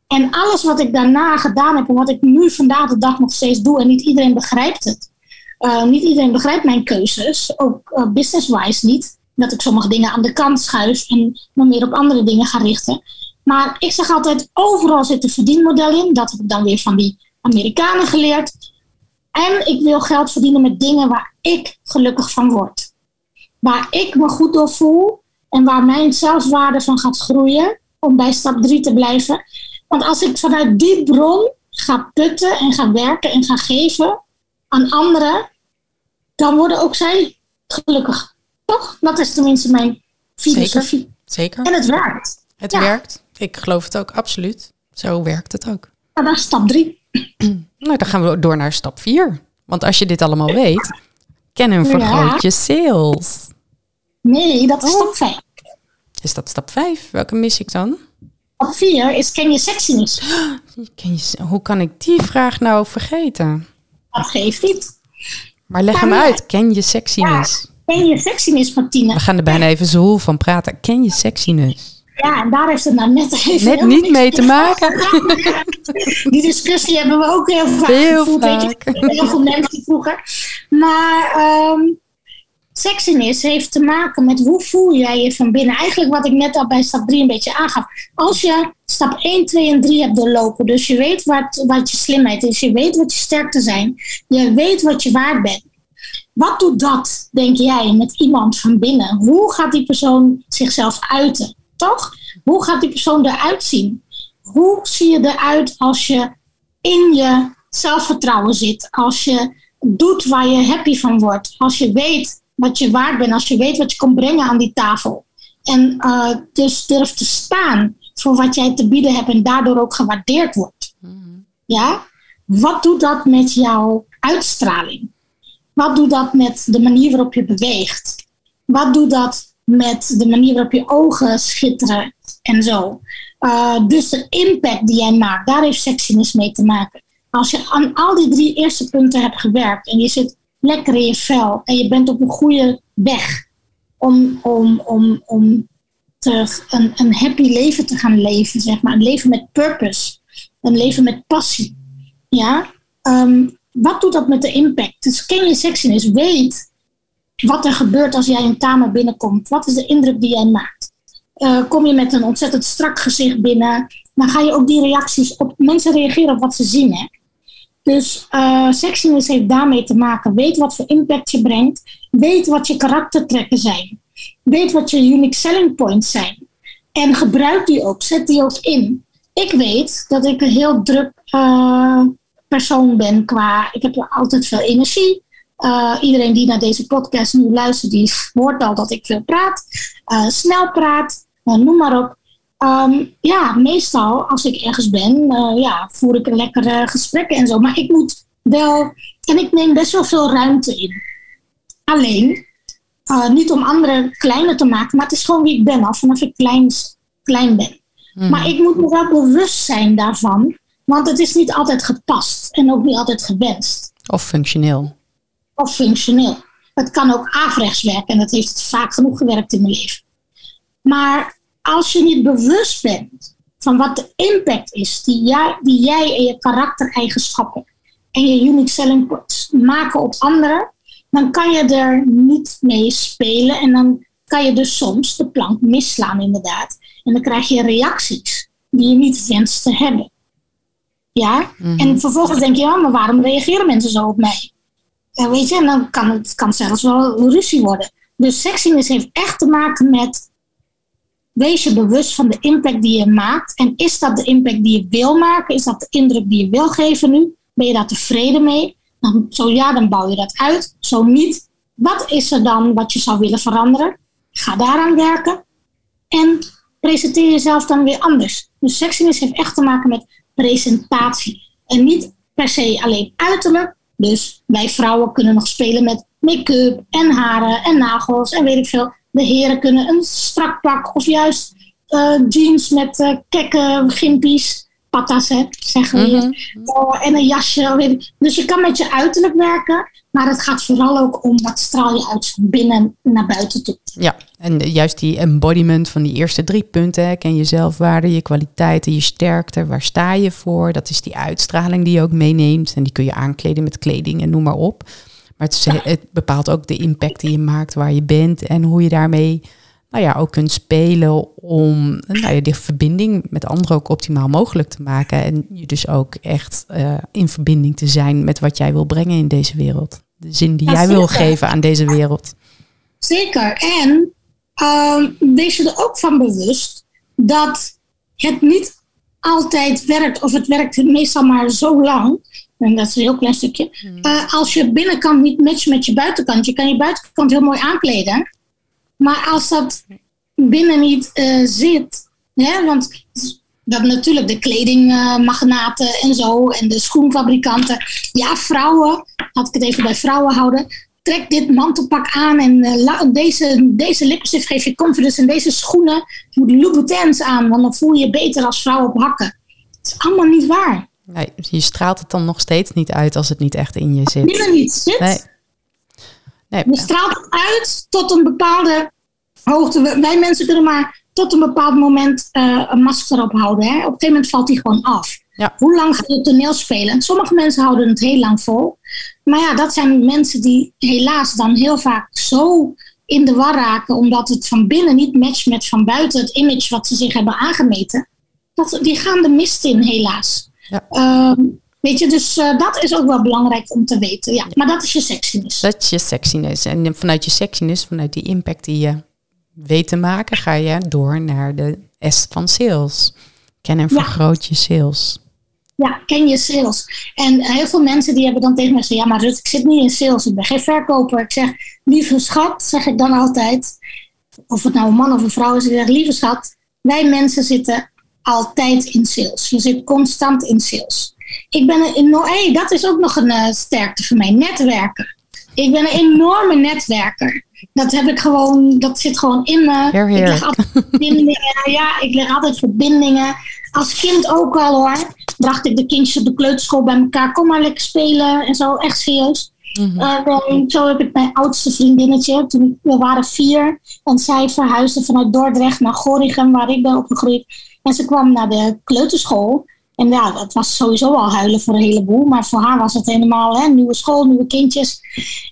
En alles wat ik daarna gedaan heb en wat ik nu vandaag de dag nog steeds doe, en niet iedereen begrijpt het. Uh, niet iedereen begrijpt mijn keuzes, ook uh, business-wise niet. dat ik sommige dingen aan de kant schuif en me meer op andere dingen ga richten. Maar ik zeg altijd, overal zit een verdienmodel in. Dat heb ik dan weer van die Amerikanen geleerd. En ik wil geld verdienen met dingen waar ik gelukkig van word. Waar ik me goed door voel en waar mijn zelfwaarde van gaat groeien. Om bij stap 3 te blijven. Want als ik vanuit die bron ga putten en ga werken en ga geven aan anderen, dan worden ook zij gelukkig. Toch? Dat is tenminste mijn filosofie. Zeker. Zeker. En het werkt. Het werkt. Ik geloof het ook, absoluut. Zo werkt het ook. Maar dan stap drie. Nou, dan gaan we door naar stap vier. Want als je dit allemaal weet, ken en vergroot je sales. Nee, dat is stap vijf. Is dat stap vijf? Welke mis ik dan? Stap vier is ken je sexiness. Ken je, hoe kan ik die vraag nou vergeten? Dat geeft niet. Maar leg hem uit. Ken je sexiness? Ken je sexiness, Martine? We gaan er bijna even zo van praten. Ken je sexiness? Ja, en daar heeft het nou net even Net niet mee te maken. Die discussie hebben we ook heel vaak Heel gevoerd, vaak. Heel veel mensen vroeger. Maar ehm sexiness heeft te maken met hoe voel jij je van binnen. Eigenlijk wat ik net al bij stap 3 een beetje aangaf. Als je stap 1, 2 en 3 hebt doorlopen, dus je weet wat, wat je slimheid is, je weet wat je sterkte zijn, je weet wat je waard bent. Wat doet dat, denk jij, met iemand van binnen? Hoe gaat die persoon zichzelf uiten? Toch? Hoe gaat die persoon eruit zien? Hoe zie je eruit als je in je zelfvertrouwen zit? Als je doet waar je happy van wordt? Als je weet wat je waard bent? Als je weet wat je kan brengen aan die tafel? En eh, dus durft te staan voor wat jij te bieden hebt en daardoor ook gewaardeerd wordt. Ja? Wat doet dat met jouw uitstraling? Wat doet dat met de manier waarop je beweegt? Wat doet dat met de manier waarop je ogen schitteren en zo? Uh, dus de impact die jij maakt, daar heeft sexiness mee te maken. Als je aan al die drie eerste punten hebt gewerkt en je zit lekker in je vel en je bent op een goede weg om, om, om, om te, een, een happy leven te gaan leven, zeg maar. Een leven met purpose, een leven met passie. Ja? Um, wat doet dat met de impact? Dus ken je sexiness, weet wat er gebeurt als jij een kamer binnenkomt. Wat is de indruk die jij maakt? Uh, kom je met een ontzettend strak gezicht binnen, dan ga je ook die reacties op. Mensen reageren op wat ze zien. Hè? Dus uh, heeft daarmee te maken. Weet wat voor impact je brengt. Weet wat je karaktertrekken zijn. Weet wat je unique selling points zijn. En gebruik die ook. Zet die ook in. Ik weet dat ik een heel druk uh, persoon ben qua. Ik heb altijd veel energie. Uh, iedereen die naar deze podcast nu luistert, die hoort al dat ik veel praat. Snel praat, uh, noem maar op. Um, ja, meestal als ik ergens ben, ja, voer ik een lekkere gesprekken en zo. Maar ik moet wel, en ik neem best wel veel ruimte in. Alleen, niet om anderen kleiner te maken, maar het is gewoon wie ik ben, al vanaf ik klein, klein ben. Hmm. Maar ik moet me wel bewust zijn daarvan, want het is niet altijd gepast en ook niet altijd gewenst. Of functioneel of functioneel. Het kan ook averechts werken en dat heeft het vaak genoeg gewerkt in mijn leven. Maar als je niet bewust bent van wat de impact is die jij, die jij en je karaktereigenschappen en je unique selling points maken op anderen, dan kan je er niet mee spelen en dan kan je dus soms de plank misslaan inderdaad. En dan krijg je reacties die je niet wenst te hebben. Ja? Mm-hmm. En vervolgens denk je, ja, maar waarom reageren mensen zo op mij? En weet je, en dan kan het kan zelfs wel ruzie worden. Dus sexiness heeft echt te maken met wees je bewust van de impact die je maakt. En is dat de impact die je wil maken? Is dat de indruk die je wil geven nu? Ben je daar tevreden mee? Dan, zo ja, dan bouw je dat uit. Zo niet, wat is er dan wat je zou willen veranderen? Ga daaraan werken. En presenteer jezelf dan weer anders. Dus sexiness heeft echt te maken met presentatie. En niet per se alleen uiterlijk, dus wij vrouwen kunnen nog spelen met make-up en haren en nagels en weet ik veel. De heren kunnen een strak pak of juist uh, jeans met uh, kekke gimpies, patas hè, zeggen we. Mhm. Oh, en een jasje. Weet ik. Dus je kan met je uiterlijk werken, maar het gaat vooral ook om wat straal je uit van binnen naar buiten toe. Ja, en juist die embodiment van die eerste drie punten. Hè. Ken je zelfwaarde, je kwaliteiten, je sterkte. Waar sta je voor? Dat is die uitstraling die je ook meeneemt. En die kun je aankleden met kleding en noem maar op. Maar het, het, bepaalt ook de impact die je maakt, waar je bent en hoe je daarmee nou ja, ook kunt spelen om nou ja, die verbinding met anderen ook optimaal mogelijk te maken. En je dus ook echt uh, in verbinding te zijn met wat jij wil brengen in deze wereld. De zin die jij wil geven aan deze wereld. Zeker. En uh, wees je er ook van bewust dat het niet altijd werkt, of het werkt meestal maar zo lang. En dat is een heel klein stukje. Uh, als je binnenkant niet matcht met je buitenkant. Je kan je buitenkant heel mooi aankleden. Maar als dat binnen niet uh, zit, hè, want dat natuurlijk de kledingmagnaten en zo en de schoenfabrikanten. Ja, vrouwen, had ik het even bij vrouwen houden. Trek dit mantelpak aan en uh, deze, deze lipstift geef je confidence en deze schoenen moet Louboutins aan, want dan voel je je beter als vrouw op hakken. Dat is allemaal niet waar. Nee, je straalt het dan nog steeds niet uit als het niet echt in je zit. Binnen niet zit. Nee. Nee. Je straalt het uit tot een bepaalde hoogte. Wij mensen kunnen maar tot een bepaald moment uh, een masker ophouden. Hè? Op een gegeven moment valt die gewoon af. Ja. Hoe lang ga je toneel spelen? Sommige mensen houden het heel lang vol. Maar ja, dat zijn mensen die helaas dan heel vaak zo in de war raken, omdat het van binnen niet matcht met van buiten het image wat ze zich hebben aangemeten. Dat, die gaan de mist in, helaas. Ja. Ehm, weet je, dus uh, dat is ook wel belangrijk om te weten. Ja, maar dat is je sexiness. Dat is je sexiness. En vanuit je sexiness, vanuit die impact die je weet te maken, ga je door naar de S van sales. Ken en vergroot je sales. Ja, ken je sales. En heel veel mensen die hebben dan tegen me gezegd, ja maar Rut, ik zit niet in sales, ik ben geen verkoper. Ik zeg, lieve schat, zeg ik dan altijd, of het nou een man of een vrouw is, ik zeg, lieve schat, wij mensen zitten altijd in sales. Je zit constant in sales. Ik ben een enorm, hey, dat is ook nog een uh, sterkte voor mij, netwerken. Ik ben een enorme netwerker. Dat heb ik gewoon, dat zit gewoon in me. Heer, heer. Ik leg altijd verbindingen. ja, ik leg altijd verbindingen. Als kind ook al hoor. Bracht ik de kindjes op de kleuterschool bij elkaar. Kom maar lekker spelen en zo. Echt serieus. Mm -hmm. zo heb ik mijn oudste vriendinnetje. Toen, we waren vier. En zij verhuisde vanuit Dordrecht naar Gorinchem, waar ik ben opgegroeid. En ze kwam naar de kleuterschool. En ja, dat was sowieso al huilen voor een heleboel. Maar voor haar was het helemaal hè, nieuwe school, nieuwe kindjes.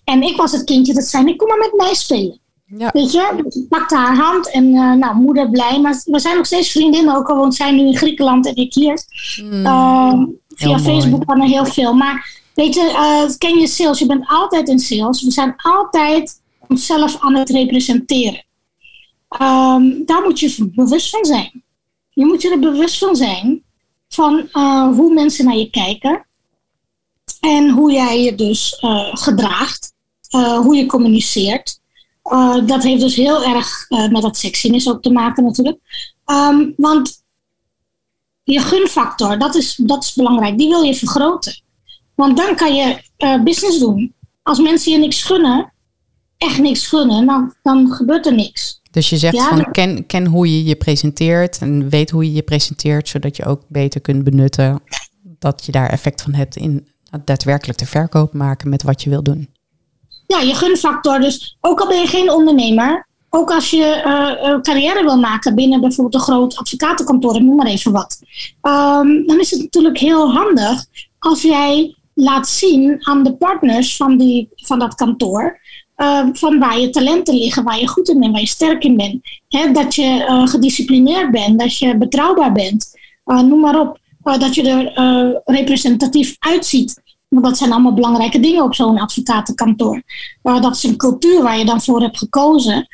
En ik was het kindje dat zei, ik kom maar met mij spelen. Ja. Weet je, ik pakte haar hand en uh, nou, moeder blij. Maar we zijn nog steeds vriendinnen, ook al woont zij nu in Griekenland en ik hier. Mm, uh, via Facebook kan er heel veel. Maar weet je, uh, ken je sales? Je bent altijd in sales. We zijn altijd onszelf aan het representeren. Um, daar moet je bewust van zijn. Je moet je er bewust van zijn van uh, hoe mensen naar je kijken. En hoe jij je dus uh, gedraagt. Uh, hoe je communiceert. dat heeft dus heel erg met dat sexiness ook te maken natuurlijk. Um, want je gunfactor, dat is, dat is belangrijk. Die wil je vergroten. Want dan kan je business doen. Als mensen je niks gunnen, echt niks gunnen, dan, dan gebeurt er niks. Dus je zegt van ken, ken hoe je je presenteert en weet hoe je je presenteert, zodat je ook beter kunt benutten dat je daar effect van hebt in daadwerkelijk de verkoop maken met wat je wil doen. Ja, je gunfactor. Dus ook al ben je geen ondernemer, ook als je uh, carrière wil maken binnen bijvoorbeeld een groot advocatenkantoor, noem maar even wat, um, dan is het natuurlijk heel handig als jij laat zien aan de partners van, die, van dat kantoor uh, van waar je talenten liggen, waar je goed in bent, waar je sterk in bent. dat je uh, gedisciplineerd bent, dat je betrouwbaar bent. Uh, noem maar op. dat je er representatief uitziet. Want dat zijn allemaal belangrijke dingen op zo'n advocatenkantoor. dat is een cultuur waar je dan voor hebt gekozen.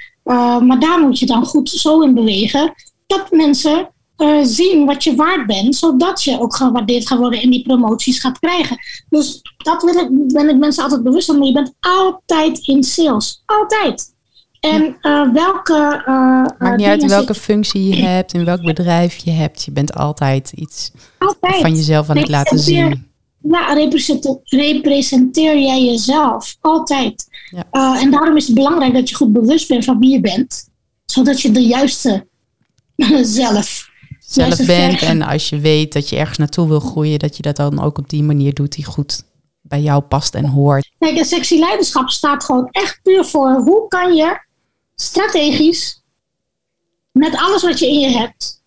maar daar moet je dan goed zo in bewegen dat mensen uh, zien wat je waard bent, zodat je ook gewaardeerd gaat worden en die promoties gaat krijgen. Dus dat wil ik, ben ik mensen altijd bewust van, maar je bent altijd in sales. Altijd. En uh, welke. Uh, Maakt niet uit welke functie je hebt, in welk bedrijf je hebt. Je bent altijd iets altijd. van jezelf aan het laten zien. Ja, representeer, representeer jij jezelf. Altijd. Ja. en daarom is het belangrijk dat je goed bewust bent van wie je bent, zodat je de juiste zelf zelf bent. En als je weet dat je ergens naartoe wil groeien, dat je dat dan ook op die manier doet die goed bij jou past en hoort. Kijk, een sexy leiderschap staat gewoon echt puur voor hoe kan je strategisch, met alles wat je in je hebt,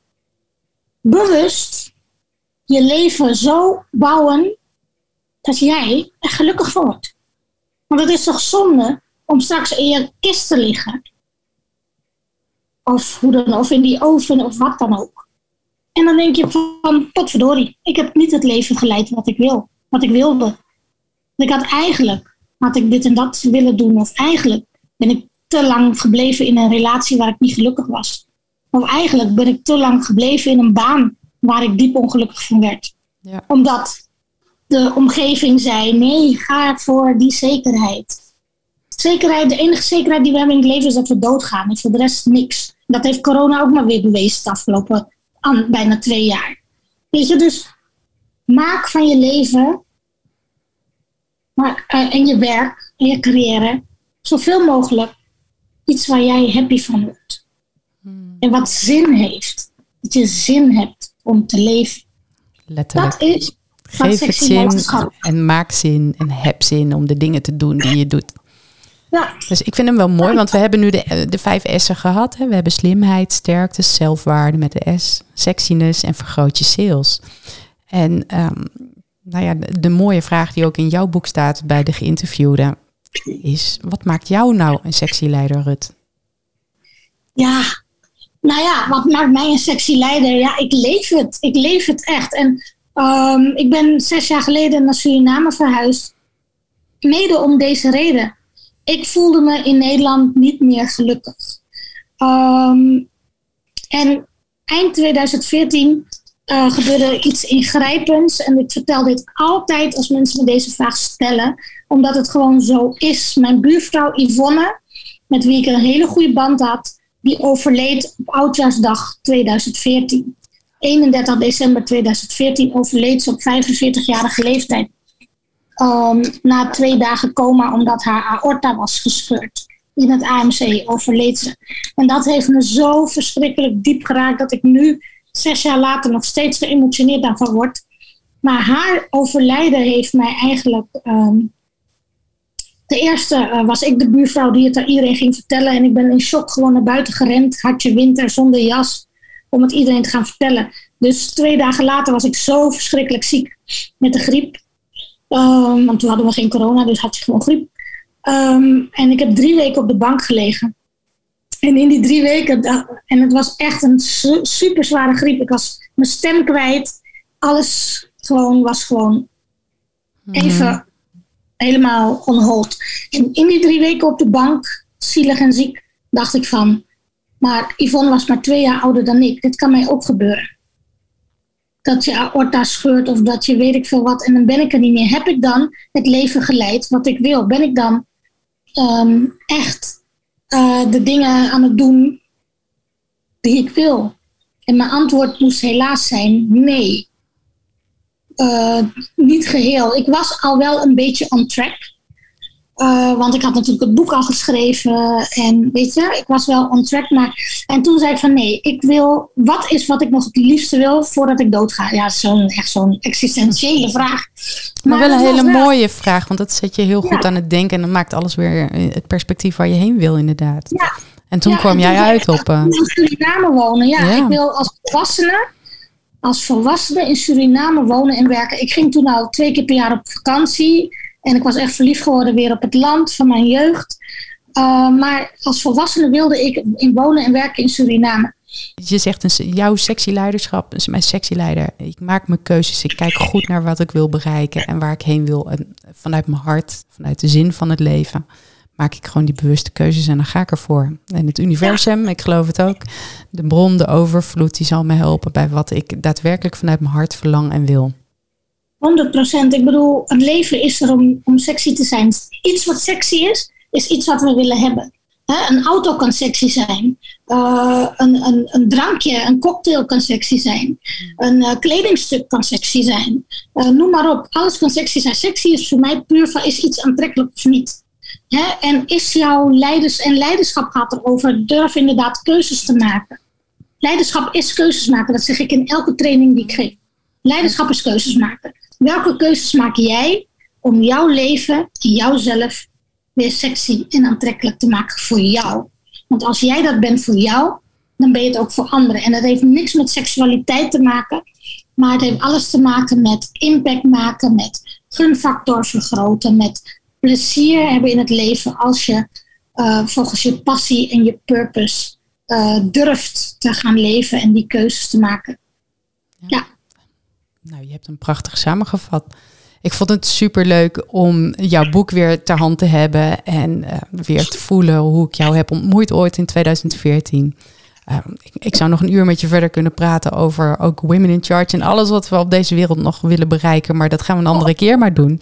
bewust je leven zo bouwen dat jij er gelukkig wordt. Want het is toch zonde om straks in je kist te liggen. Of, hoe dan, of in die oven of wat dan ook. En dan denk je van, potverdorie, ik heb niet het leven geleid wat ik wil. Wat ik wilde. Ik had eigenlijk, had ik dit en dat willen doen. Of eigenlijk ben ik te lang gebleven in een relatie waar ik niet gelukkig was. Of eigenlijk ben ik te lang gebleven in een baan waar ik diep ongelukkig van werd. Ja. Omdat de omgeving zei: nee, ga voor die zekerheid. Zekerheid, de enige zekerheid die we hebben in het leven is dat we doodgaan. En voor de rest niks. Dat heeft corona ook maar weer bewezen de afgelopen bijna twee jaar. Weet je, dus maak van je leven maar, uh, en je werk en je carrière zoveel mogelijk iets waar jij happy van wordt. Hmm. En wat zin heeft. Dat je zin hebt om te leven. Letterlijk. Dat is Geef het zin en maak zin en heb zin om de dingen te doen die je doet. Ja. Dus ik vind hem wel mooi, want we hebben nu de, de vijf S'en gehad. Hè. We hebben slimheid, sterkte, zelfwaarde met de S, sexiness en vergroot je sales. En um, nou ja, de, de, mooie vraag die ook in jouw boek staat bij de geïnterviewde is: wat maakt jou nou een sexy leider, Rut? Ja, nou ja, wat maakt mij een sexy leider? Ja, ik leef het. Ik leef het echt. En um, ik ben zes jaar geleden naar Suriname verhuisd. Mede om deze reden. Ik voelde me in Nederland niet meer gelukkig. Um, en eind 2014 uh, gebeurde iets ingrijpends. En ik vertel dit altijd als mensen me deze vraag stellen, omdat het gewoon zo is. Mijn buurvrouw Yvonne, met wie ik een hele goede band had, die overleed op Oudjaarsdag 2014. 31 december 2014 overleed ze op 45-jarige leeftijd. Um, na twee dagen coma omdat haar aorta was gescheurd. In het AMC overleed ze. En dat heeft me zo verschrikkelijk diep geraakt dat ik nu zes jaar later nog steeds geëmotioneerd daarvan word. Maar haar overlijden heeft mij eigenlijk. Um, de eerste uh, was ik de buurvrouw die het aan iedereen ging vertellen. En ik ben in shock gewoon naar buiten gerend. Hartje winter, zonder jas. Om het iedereen te gaan vertellen. Dus twee dagen later was ik zo verschrikkelijk ziek met de griep. Um, want toen hadden we geen corona, dus had je gewoon griep. Um, en ik heb drie weken op de bank gelegen. En in die drie weken, en het was echt een super zware griep. Ik was mijn stem kwijt. Alles gewoon was gewoon mhm. even helemaal on hold. En in die drie weken op de bank, zielig en ziek, dacht ik van... Maar Yvonne was maar twee jaar ouder dan ik. Dit kan mij ook gebeuren. Dat je aorta scheurt of dat je weet ik veel wat. En dan ben ik er niet meer. Heb ik dan het leven geleid wat ik wil? Ben ik dan um, echt uh, de dingen aan het doen die ik wil? En mijn antwoord moest helaas zijn nee. Uh, niet geheel. Ik was al wel een beetje on track. Uh, want ik had natuurlijk het boek al geschreven en weet je, ik was wel on track. Maar, en toen zei ik van nee, ik wil, wat is wat ik nog het liefste wil voordat ik doodga? Ja, zo'n echt zo'n existentiële vraag. Maar, wel een hele mooie vraag, want dat zet je heel goed aan het denken en dan maakt alles weer het perspectief waar je heen wil inderdaad. Ja. En toen kwam jij uit op... Uh... In Suriname wonen, ja. Ik wil als volwassene, als volwassene in Suriname wonen en werken. Ik ging toen al twee keer per jaar op vakantie. En ik was echt verliefd geworden weer op het land van mijn jeugd. Uh, maar als volwassene wilde ik in wonen en werken in Suriname. Je zegt, een, jouw sexy leiderschap mijn sexy leider. Ik maak mijn keuzes. Ik kijk goed naar wat ik wil bereiken en waar ik heen wil. En vanuit mijn hart, vanuit de zin van het leven, maak ik gewoon die bewuste keuzes en dan ga ik ervoor. En het universum, ik geloof het ook, de bron, de overvloed, die zal me helpen bij wat ik daadwerkelijk vanuit mijn hart verlang en wil. 100 procent. Ik bedoel, het leven is er om, om sexy te zijn. Iets wat sexy is, is iets wat we willen hebben. een auto kan sexy zijn. Uh, een, een, een, drankje, een cocktail kan sexy zijn. Een uh, kledingstuk kan sexy zijn. Uh, noem maar op. Alles kan sexy zijn. Sexy is voor mij puur van is iets aantrekkelijk of niet. en is jouw leiders en leiderschap gaat erover durf inderdaad keuzes te maken. Leiderschap is keuzes maken. Dat zeg ik in elke training die ik geef. Leiderschap is keuzes maken. Welke keuzes maak jij om jouw leven en jouzelf weer sexy en aantrekkelijk te maken voor jou? Want als jij dat bent voor jou, dan ben je het ook voor anderen. En dat heeft niks met seksualiteit te maken, maar het heeft alles te maken met impact maken, met gunfactor vergroten, met plezier hebben in het leven als je uh, volgens je passie en je purpose uh, durft te gaan leven en die keuzes te maken. Ja. Nou, je hebt een prachtig samengevat. Ik vond het super leuk om jouw boek weer ter hand te hebben en uh, weer te voelen hoe ik jou heb ontmoet ooit in 2014. Uh, ik, ik, zou nog een uur met je verder kunnen praten over ook Women in Charge en alles wat we op deze wereld nog willen bereiken. Maar dat gaan we een andere keer maar doen.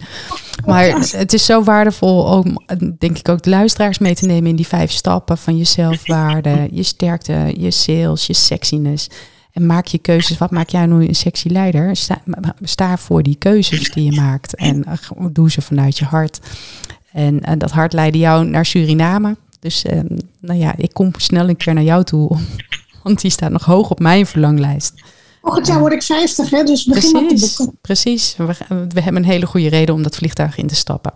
Maar het is zo waardevol om, denk ik, ook de luisteraars mee te nemen in die vijf stappen van je zelfwaarde, je sterkte, je sales, je sexiness. En maak je keuzes. Wat maak jij nu een sexy leider? Sta, sta voor die keuzes die je maakt. En uh, doe ze vanuit je hart. En, en, dat hart leidde jou naar Suriname. Dus uh, nou ja, ik kom snel een keer naar jou toe. Want die staat nog hoog op mijn verlanglijst. het jaar word ik 50, hè? dus begin precies, met te boeken. Precies, we, we, hebben een hele goede reden om dat vliegtuig in te stappen.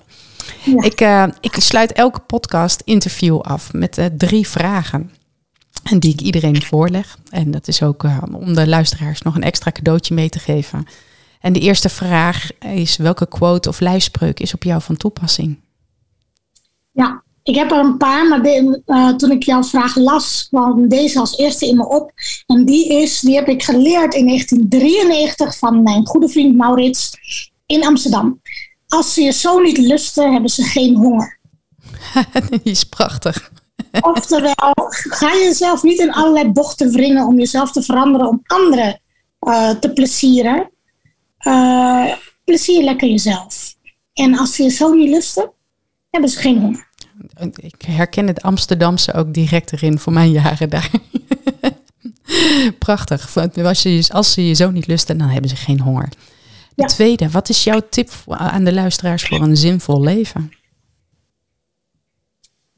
Ja. Ik, uh, ik sluit elke podcast interview af met uh, drie vragen. En die ik iedereen voorleg. En dat is ook uh, om de luisteraars nog een extra cadeautje mee te geven. En de eerste vraag is: welke quote of lijfspreuk is op jou van toepassing? Ja, ik heb er een paar, maar de, uh, toen ik jouw vraag las, kwam deze als eerste in me op. En die is, die heb ik geleerd in 1993 van mijn goede vriend Maurits in Amsterdam. Als ze je zo niet lusten, hebben ze geen honger. die is prachtig. Oftewel, ga jezelf niet in allerlei bochten wringen om jezelf te veranderen, om anderen uh, te plezieren. Uh, plezier lekker jezelf. En als ze je zo niet lusten, hebben ze geen honger. Ik herken het Amsterdamse ook direct erin voor mijn jaren daar. Prachtig. Als, je, als ze je zo niet lusten, dan hebben ze geen honger. De ja. tweede, wat is jouw tip aan de luisteraars voor een zinvol leven?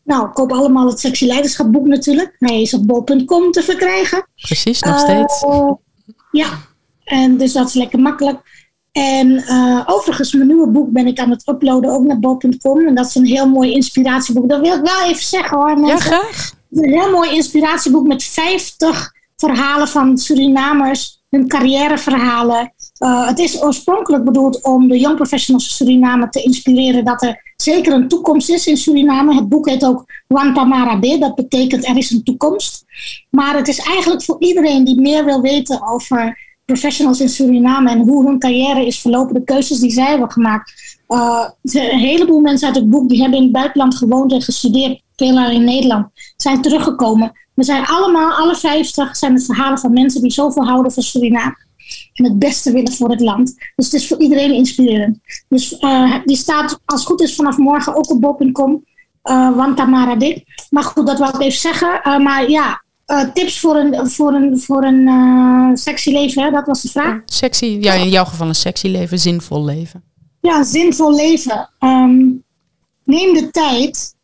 Nou, koop allemaal het Sexy Leiderschap boek natuurlijk. Hij is op bol.com te verkrijgen. Precies, nog steeds. Uh, ja, en dus dat is lekker makkelijk. En uh, overigens, mijn nieuwe boek ben ik aan het uploaden ook naar bol.com. En dat is een heel mooi inspiratieboek. Dat wil ik wel even zeggen hoor. Mensen. Ja, graag. Een heel mooi inspiratieboek met 50 verhalen van Surinamers, hun carrièreverhalen. Uh, het is oorspronkelijk bedoeld om de young professionals in Suriname te inspireren dat er zeker een toekomst is in Suriname. Het boek heet ook Wantamarabe, dat betekent er is een toekomst. Maar het is eigenlijk voor iedereen die meer wil weten over professionals in Suriname en hoe hun carrière is verlopen, de keuzes die zij hebben gemaakt. Uh, een heleboel mensen uit het boek die hebben in het buitenland gewoond en gestudeerd, veel in Nederland, zijn teruggekomen. We zijn allemaal, alle 50, zijn het verhalen van mensen die zoveel houden van Suriname en het beste willen voor het land. Dus het is voor iedereen inspirerend. Dus uh, die staat als het goed is vanaf morgen ook op bob.com. Uh, want Tamara Dik. Maar goed, dat wil ik even zeggen. Uh, maar ja, tips voor een, voor een, voor een sexy leven, hè? dat was de vraag. Sexy, ja, in jouw geval een sexy leven, zinvol leven. Ja, zinvol leven. Um, neem de tijd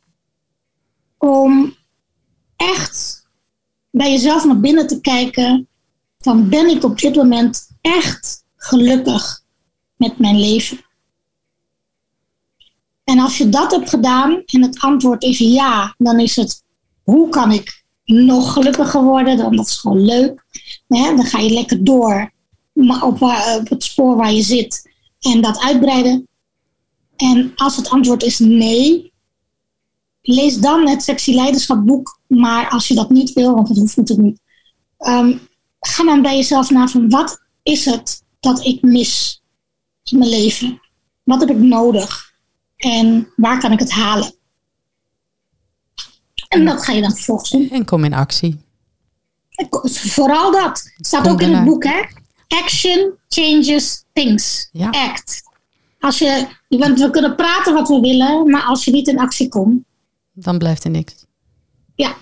om echt bij jezelf naar binnen te kijken van ben ik op dit moment echt gelukkig met mijn leven? En als je dat hebt gedaan en het antwoord is ja, dan is het hoe kan ik nog gelukkiger worden? Dan dat is gewoon leuk. dan ga je lekker door op, op het spoor waar je zit en dat uitbreiden. En als het antwoord is nee, lees dan het Sexy Leiderschap boek. Maar als je dat niet wil, want dat hoeft natuurlijk niet, um, ga dan bij jezelf na van wat is het dat ik mis in mijn leven? Wat heb ik nodig? En waar kan ik het halen? En dat ga je dan vervolgens doen. En kom in actie. Vooral dat. Staat ook in het boek, hè? Action changes things. Ja. Act. Als je, want we kunnen praten wat we willen, maar als je niet in actie komt. Dan blijft er niks. Ja,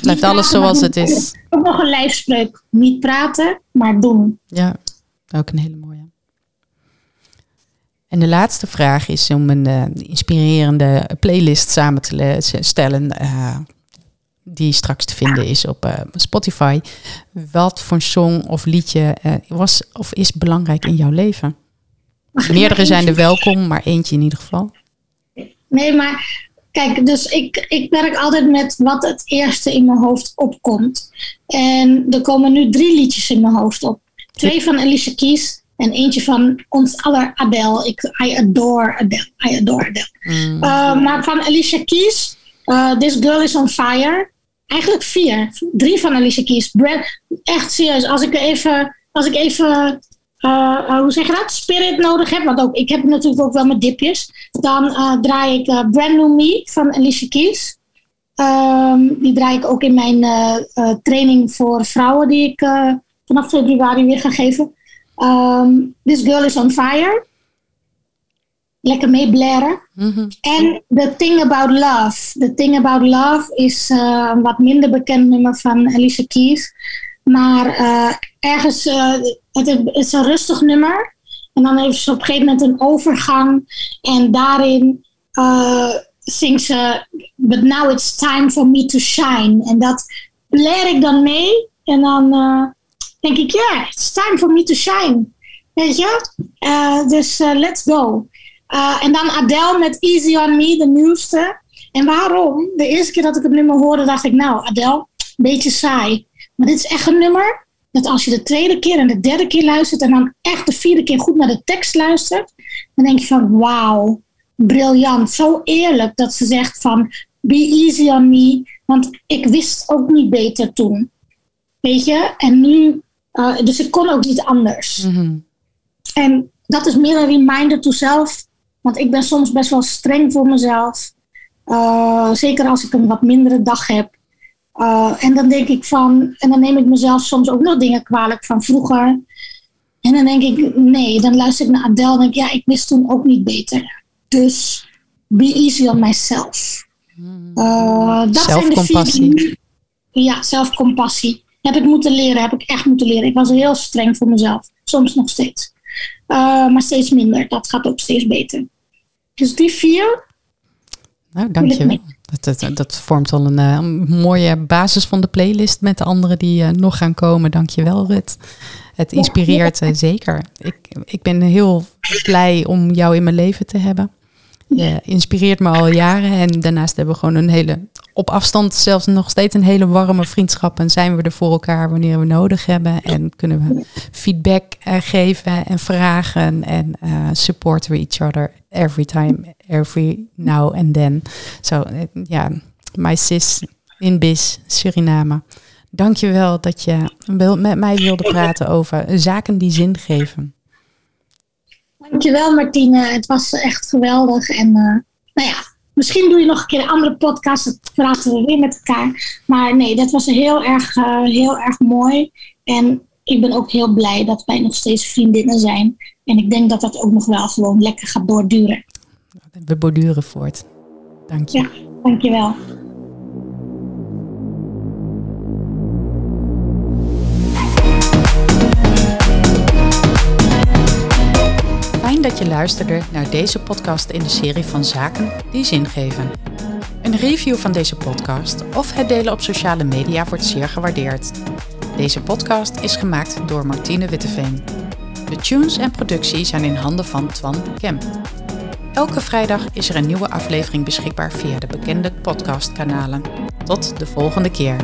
Blijft alles zoals het is. Ook nog een lijfspreuk. Niet praten, maar doen. Ja, ook een hele mooie. En de laatste vraag is om een uh, inspirerende playlist samen te stellen. Uh, die straks te vinden is op uh, Spotify. Wat voor song of liedje was of is belangrijk in jouw leven? Meerdere zijn er welkom, maar eentje in ieder geval. Nee, maar Kijk, dus ik, ik werk altijd met wat het eerste in mijn hoofd opkomt. En er komen nu drie liedjes in mijn hoofd op. Twee van Alicia Keys En eentje van ons aller Adele. Ik, I adore Adele. I adore Adele. Mm. Uh, maar van Alicia Keys, uh, This Girl is on Fire. Eigenlijk vier. Drie van Alicia Keys. Brand, echt serieus. Als ik even, als ik even uh, hoe zeg je dat? Spirit nodig heb. Want ook, ik heb natuurlijk ook wel mijn dipjes. Dan draai ik Brand New Me van Alicia Keys. Um, die draai ik ook in mijn training voor vrouwen die ik vanaf februari weer ga geven. Um, This Girl is on Fire. Lekker meeblaren. Mhm. En The Thing About Love. The Thing About Love is een wat minder bekend nummer van Alicia Keys. Maar ergens, uh, het is een rustig nummer. En dan heeft ze op een gegeven moment een overgang. En daarin zingt ze... But now it's time for me to shine. En dat leer ik dan mee. En dan denk ik, ja, yeah, it's time for me to shine. Weet je? Uh, dus uh, let's go. Uh, en dan Adele met Easy on Me, de nieuwste. En waarom? De eerste keer dat ik het nummer hoorde, dacht ik, nou, Adele, beetje saai. Maar dit is echt een nummer dat als je de tweede keer en de derde keer luistert en dan echt de vierde keer goed naar de tekst luistert, dan denk je van, wauw, briljant. Zo eerlijk dat ze zegt van, be easy on me. Want ik wist ook niet beter toen. Weet je? En nu uh, dus ik kon ook niet anders. Mm-hmm. En dat is meer een reminder to zelf. Want ik ben soms best wel streng voor mezelf. Uh, zeker als ik een wat mindere dag heb. Uh, en dan denk ik van, en dan neem ik mezelf soms ook nog dingen kwalijk van vroeger. En dan denk ik, nee, dan luister ik naar Adele en denk ik, ja, ik wist toen ook niet beter. Dus be easy on myself. Uh, dat zelfcompassie. Zijn de vier, ja, zelfcompassie. Heb ik moeten leren, heb ik echt moeten leren. Ik was heel streng voor mezelf. Soms nog steeds. Uh, maar steeds minder. Dat gaat ook steeds beter. Dus die vier. Nou, dankjewel. Dat, dat, dat vormt al een, uh, mooie basis van de playlist met de anderen die uh, nog gaan komen. Dankjewel, Rut. Het inspireert ja. zeker. Ik, ik ben heel blij om jou in mijn leven te hebben. Je inspireert me al jaren. En daarnaast hebben we gewoon een hele, op afstand zelfs nog steeds een hele warme vriendschap. En zijn we er voor elkaar wanneer we nodig hebben. En kunnen we feedback uh, geven en vragen. En uh, supporten we each other every time, every now and then. Zo, so, ja, my sis in Bis, Suriname. Dankjewel dat je met mij wilde praten over zaken die zin geven. Dankjewel Martine, het was echt geweldig. En uh, nou ja, misschien doe je nog een keer een andere podcast, dan praten we weer met elkaar. Maar nee, dat was heel erg, uh, heel erg mooi. En ik ben ook heel blij dat wij nog steeds vriendinnen zijn. En ik denk dat dat ook nog wel gewoon lekker gaat doorduren. We borduren voort. Dank je. Ja, dankjewel. Fijn dat je luisterde naar deze podcast in de serie van Zaken die zin geven. Een review van deze podcast of het delen op sociale media wordt zeer gewaardeerd. Deze podcast is gemaakt door Martine Witteveen. De tunes en productie zijn in handen van Twan Kemp. Elke vrijdag is er een nieuwe aflevering beschikbaar via de bekende podcastkanalen. Tot de volgende keer.